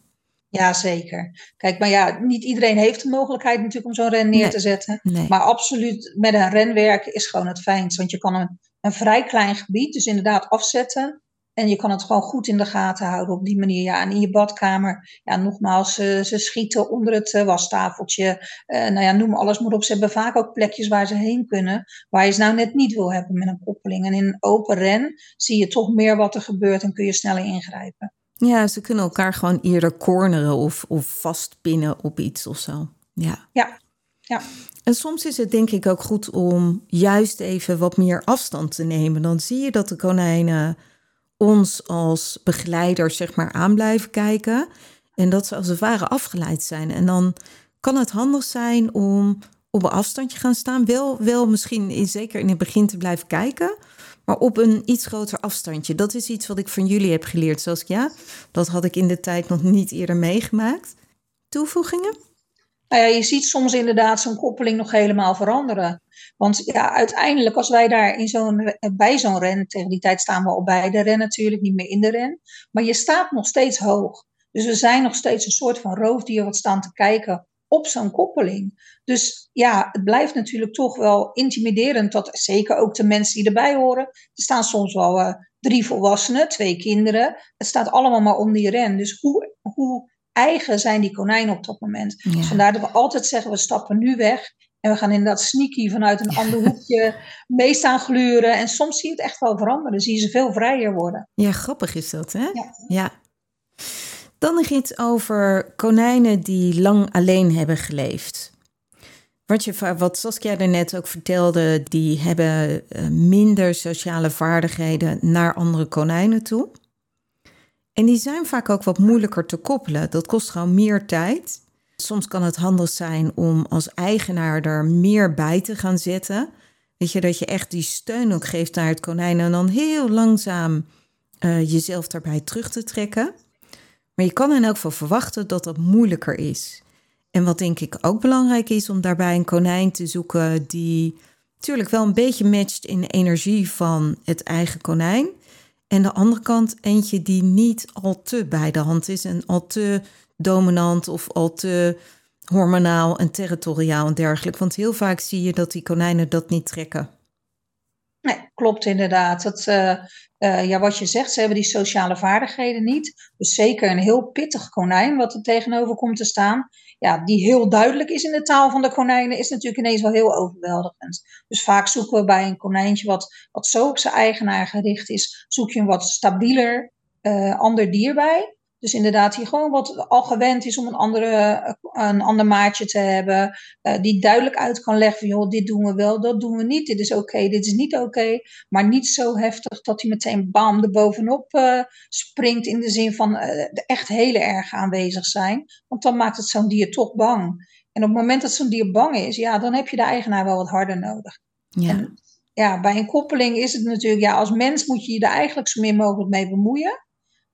Ja, zeker. Kijk, maar ja, niet iedereen heeft de mogelijkheid natuurlijk om zo'n ren neer Nee. te zetten. Nee. Maar absoluut met een ren werken is gewoon het fijnst. Want je kan een, een vrij klein gebied dus inderdaad afzetten. En je kan het gewoon goed in de gaten houden op die manier. Ja, en in je badkamer, ja, nogmaals, ze, ze schieten onder het eh, wastafeltje. Eh, nou ja, noem alles maar op. Ze hebben vaak ook plekjes waar ze heen kunnen. Waar je ze nou net niet wil hebben met een koppeling. En in een open ren zie je toch meer wat er gebeurt en kun je sneller ingrijpen. Ja, ze kunnen elkaar gewoon eerder corneren of, of vastpinnen op iets of zo. Ja. Ja, ja. En soms is het denk ik ook goed om juist even wat meer afstand te nemen. Dan zie je dat de konijnen ons als begeleiders zeg maar aan blijven kijken. En dat ze als het ware afgeleid zijn. En dan kan het handig zijn om op een afstandje gaan staan. Wel, wel misschien in- zeker in het begin te blijven kijken. Maar op een iets groter afstandje. Dat is iets wat ik van jullie heb geleerd. Zoals ja, dat had ik in de tijd nog niet eerder meegemaakt. Toevoegingen? Nou ja, je ziet soms inderdaad zo'n koppeling nog helemaal veranderen. Want ja, uiteindelijk als wij daar in zo'n, bij zo'n ren, tegen die tijd staan we al bij de ren natuurlijk, niet meer in de ren. Maar je staat nog steeds hoog. Dus we zijn nog steeds een soort van roofdier wat staan te kijken op zo'n koppeling. Dus ja, het blijft natuurlijk toch wel intimiderend. Dat zeker ook de mensen die erbij horen. Er staan soms wel eh, drie volwassenen, twee kinderen. Het staat allemaal maar om die ren. Dus hoe, hoe eigen zijn die konijnen op dat moment? Ja. Dus vandaar dat we altijd zeggen, we stappen nu weg. En we gaan inderdaad sneaky vanuit een ander hoekje mee staan gluren. En soms zie je het echt wel veranderen. Zie je ze veel vrijer worden. Ja, grappig is dat, hè? Ja. ja. Dan nog iets over konijnen die lang alleen hebben geleefd. Wat, je, wat Saskia er net ook vertelde, die hebben eh, minder sociale vaardigheden naar andere konijnen toe. En die zijn vaak ook wat moeilijker te koppelen. Dat kost gewoon meer tijd. Soms kan het handig zijn om als eigenaar er meer bij te gaan zetten. Weet je, dat je echt die steun ook geeft naar het konijn en dan heel langzaam eh, jezelf daarbij terug te trekken. Maar je kan in elk geval verwachten dat dat moeilijker is. En wat denk ik ook belangrijk is om daarbij een konijn te zoeken die natuurlijk wel een beetje matcht in de energie van het eigen konijn. En de andere kant eentje die niet al te bij de hand is en al te dominant of al te hormonaal en territoriaal en dergelijke. Want heel vaak zie je dat die konijnen dat niet trekken. Nee, klopt inderdaad. Dat, uh, ja, wat je zegt, ze hebben die sociale vaardigheden niet. Dus zeker een heel pittig konijn wat er tegenover komt te staan. Ja, die heel duidelijk is in de taal van de konijnen, is natuurlijk ineens wel heel overweldigend. Dus vaak zoeken we bij een konijntje wat, wat zo op zijn eigenaar gericht is, zoek je een wat stabieler uh, ander dier bij. Dus inderdaad, die gewoon wat al gewend is om een, andere, een ander maatje te hebben. Uh, die duidelijk uit kan leggen van, joh, dit doen we wel, dat doen we niet. Dit is oké, dit is niet oké. maar niet zo heftig dat hij meteen bam er bovenop uh, springt. In de zin van uh, echt hele erg aanwezig zijn. Want dan maakt het zo'n dier toch bang. En op het moment dat zo'n dier bang is, ja, dan heb je de eigenaar wel wat harder nodig. Ja. En, ja, bij een koppeling is het natuurlijk, ja, als mens moet je je er eigenlijk zo min mogelijk mee bemoeien.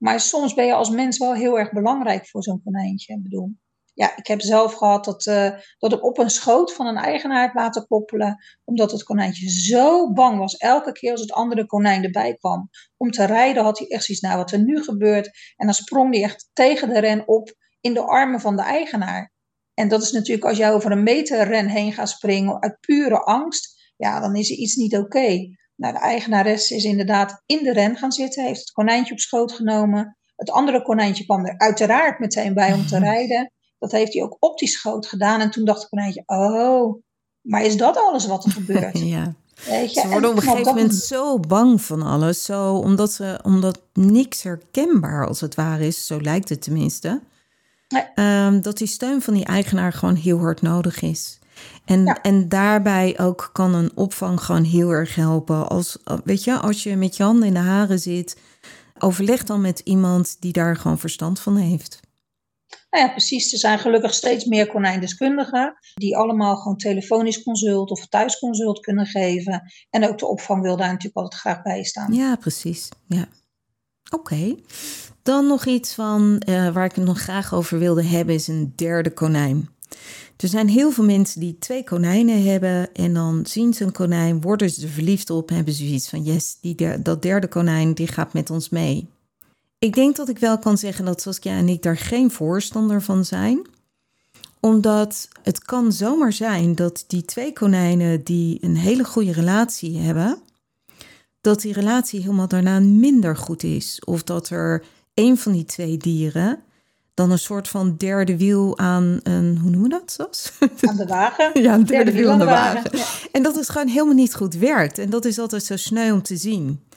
Maar soms ben je als mens wel heel erg belangrijk voor zo'n konijntje. Ik bedoel, ja, ik heb zelf gehad dat, uh, dat ik op een schoot van een eigenaar heb laten koppelen. Omdat het konijntje zo bang was. Elke keer als het andere konijn erbij kwam om te rijden, had hij echt zoiets, nou wat er nu gebeurt. En dan sprong hij echt tegen de ren op in de armen van de eigenaar. En dat is natuurlijk als jij over een meter ren heen gaat springen uit pure angst. Ja, dan is er iets niet oké. Nou, de eigenares is inderdaad in de ren gaan zitten, heeft het konijntje op schoot genomen. Het andere konijntje kwam er uiteraard meteen bij om te rijden. Dat heeft hij ook op die schoot gedaan. En toen dacht het konijntje, oh, maar is dat alles wat er gebeurt? ja. Weet je? Ze worden op een gegeven moment zo bang van alles. Zo, omdat, ze, omdat niks herkenbaar als het ware is. Zo lijkt het tenminste. Nee. Um, dat die steun van die eigenaar gewoon heel hard nodig is. En, en daarbij ook kan een opvang gewoon heel erg helpen. Als, weet je, als je met je handen in de haren zit, overleg dan met iemand die daar gewoon verstand van heeft. Nou ja, precies. Er zijn gelukkig steeds meer konijndeskundigen die allemaal gewoon telefonisch consult of thuisconsult kunnen geven. En ook de opvang wil daar natuurlijk altijd graag bij staan. Ja, precies. Ja. Oké. Dan nog iets van uh, waar ik het nog graag over wilde hebben, is een derde konijn. Er zijn heel veel mensen die twee konijnen hebben en dan zien ze een konijn, worden ze er verliefd op, hebben ze iets van yes, die dat derde konijn die gaat met ons mee. Ik denk dat ik wel kan zeggen dat Saskia en ik daar geen voorstander van zijn. Omdat het kan zomaar zijn dat die twee konijnen die een hele goede relatie hebben, dat die relatie helemaal daarna minder goed is. Of dat er een van die twee dieren dan een soort van derde wiel aan een, hoe noemen we dat? Zoals? Aan de wagen. ja, een derde, wiel aan de wagen. En dat het gewoon helemaal niet goed werkt. En dat is altijd zo sneu om te zien.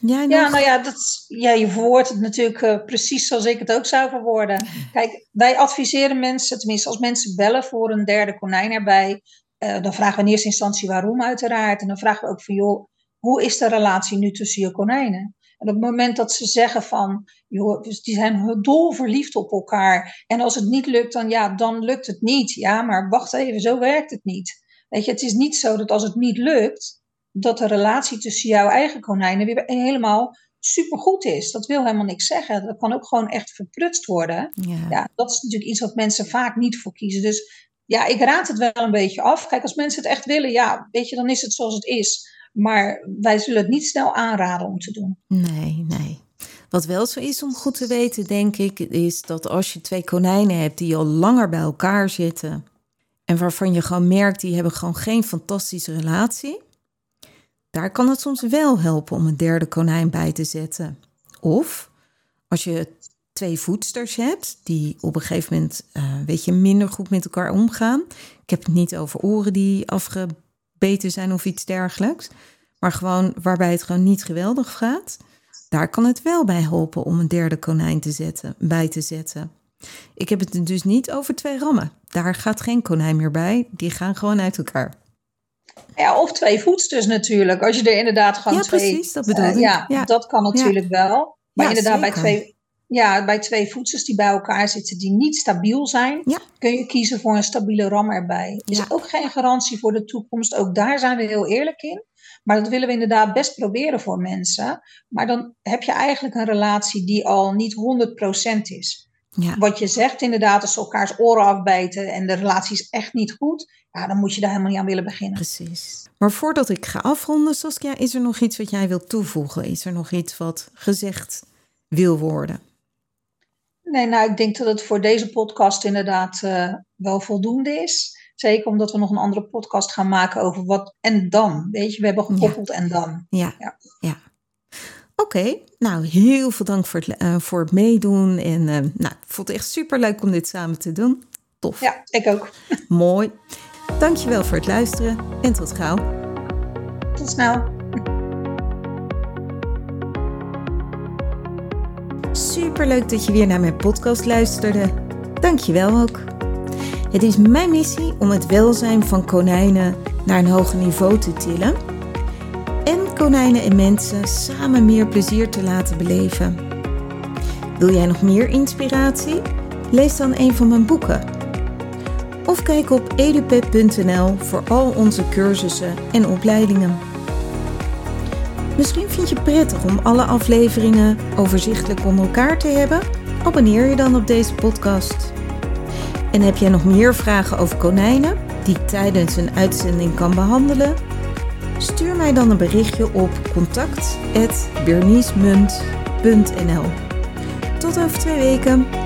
Ja, ja, nou ja, dat, ja, je verwoordt het natuurlijk uh, precies zoals ik het ook zou verwoorden. Kijk, wij adviseren mensen, tenminste als mensen bellen voor een derde konijn erbij, uh, dan vragen we in eerste instantie waarom uiteraard. En dan vragen we ook van, joh, hoe is de relatie nu tussen je konijnen? En op het moment dat ze zeggen van, joh, dus die zijn dol verliefd op elkaar. En als het niet lukt, dan ja, dan lukt het niet. Ja, maar wacht even, zo werkt het niet. Weet je, het is niet zo dat als het niet lukt, dat de relatie tussen jouw eigen konijnen weer helemaal supergoed is. Dat wil helemaal niks zeggen. Dat kan ook gewoon echt verprutst worden. Ja. ja, dat is natuurlijk iets wat mensen vaak niet voor kiezen. Dus ja, ik raad het wel een beetje af. Kijk, als mensen het echt willen, ja, weet je, dan is het zoals het is. Maar wij zullen het niet snel aanraden om te doen. Nee, nee. Wat wel zo is om goed te weten, denk ik, is dat als je twee konijnen hebt die al langer bij elkaar zitten en waarvan je gewoon merkt die hebben gewoon geen fantastische relatie, daar kan het soms wel helpen om een derde konijn bij te zetten. Of als je twee voedsters hebt die op een gegeven moment uh, weet je, minder goed met elkaar omgaan. Ik heb het niet over oren die afge beter zijn of iets dergelijks. Maar gewoon waarbij het gewoon niet geweldig gaat. Daar kan het wel bij helpen om een derde konijn te zetten, bij te zetten. Ik heb het dus niet over twee rammen. Daar gaat geen konijn meer bij. Die gaan gewoon uit elkaar. Ja, of twee voedsters natuurlijk. Als je er inderdaad gewoon ja, twee... precies, dat bedoel ik. ja, ja, dat kan natuurlijk wel. Maar inderdaad, bij twee, ja, bij twee voedsels die bij elkaar zitten die niet stabiel zijn, kun je kiezen voor een stabiele ram erbij. Is ook geen garantie voor de toekomst. Ook daar zijn we heel eerlijk in. Maar dat willen we inderdaad best proberen voor mensen. Maar dan heb je eigenlijk een relatie die al niet 100% is. Ja. Wat je zegt inderdaad, als ze elkaars oren afbijten en de relatie is echt niet goed, ja, dan moet je daar helemaal niet aan willen beginnen. Precies. Maar voordat ik ga afronden, Saskia, is er nog iets wat jij wilt toevoegen? Is er nog iets wat gezegd wil worden? Nee, nou, ik denk dat het voor deze podcast inderdaad uh, wel voldoende is. Zeker omdat we nog een andere podcast gaan maken over wat en dan. Weet je, we hebben gekoppeld en dan. Ja, ja. ja. Oké, nou heel veel dank voor het, uh, voor het meedoen. En uh, nou, ik vond het echt super leuk om dit samen te doen. Tof. Ja, ik ook. Mooi. Dankjewel voor het luisteren en tot gauw. Tot snel. Super leuk dat je weer naar mijn podcast luisterde. Dankjewel ook. Het is mijn missie om het welzijn van konijnen naar een hoger niveau te tillen en konijnen en mensen samen meer plezier te laten beleven. Wil jij nog meer inspiratie? Lees dan een van mijn boeken. Of kijk op edupet.nl voor al onze cursussen en opleidingen. Misschien vind je het prettig om alle afleveringen overzichtelijk onder elkaar te hebben? Abonneer je dan op deze podcast. En heb jij nog meer vragen over konijnen die ik tijdens een uitzending kan behandelen? Stuur mij dan een berichtje op contact.berniesmunt.nl Tot over twee weken.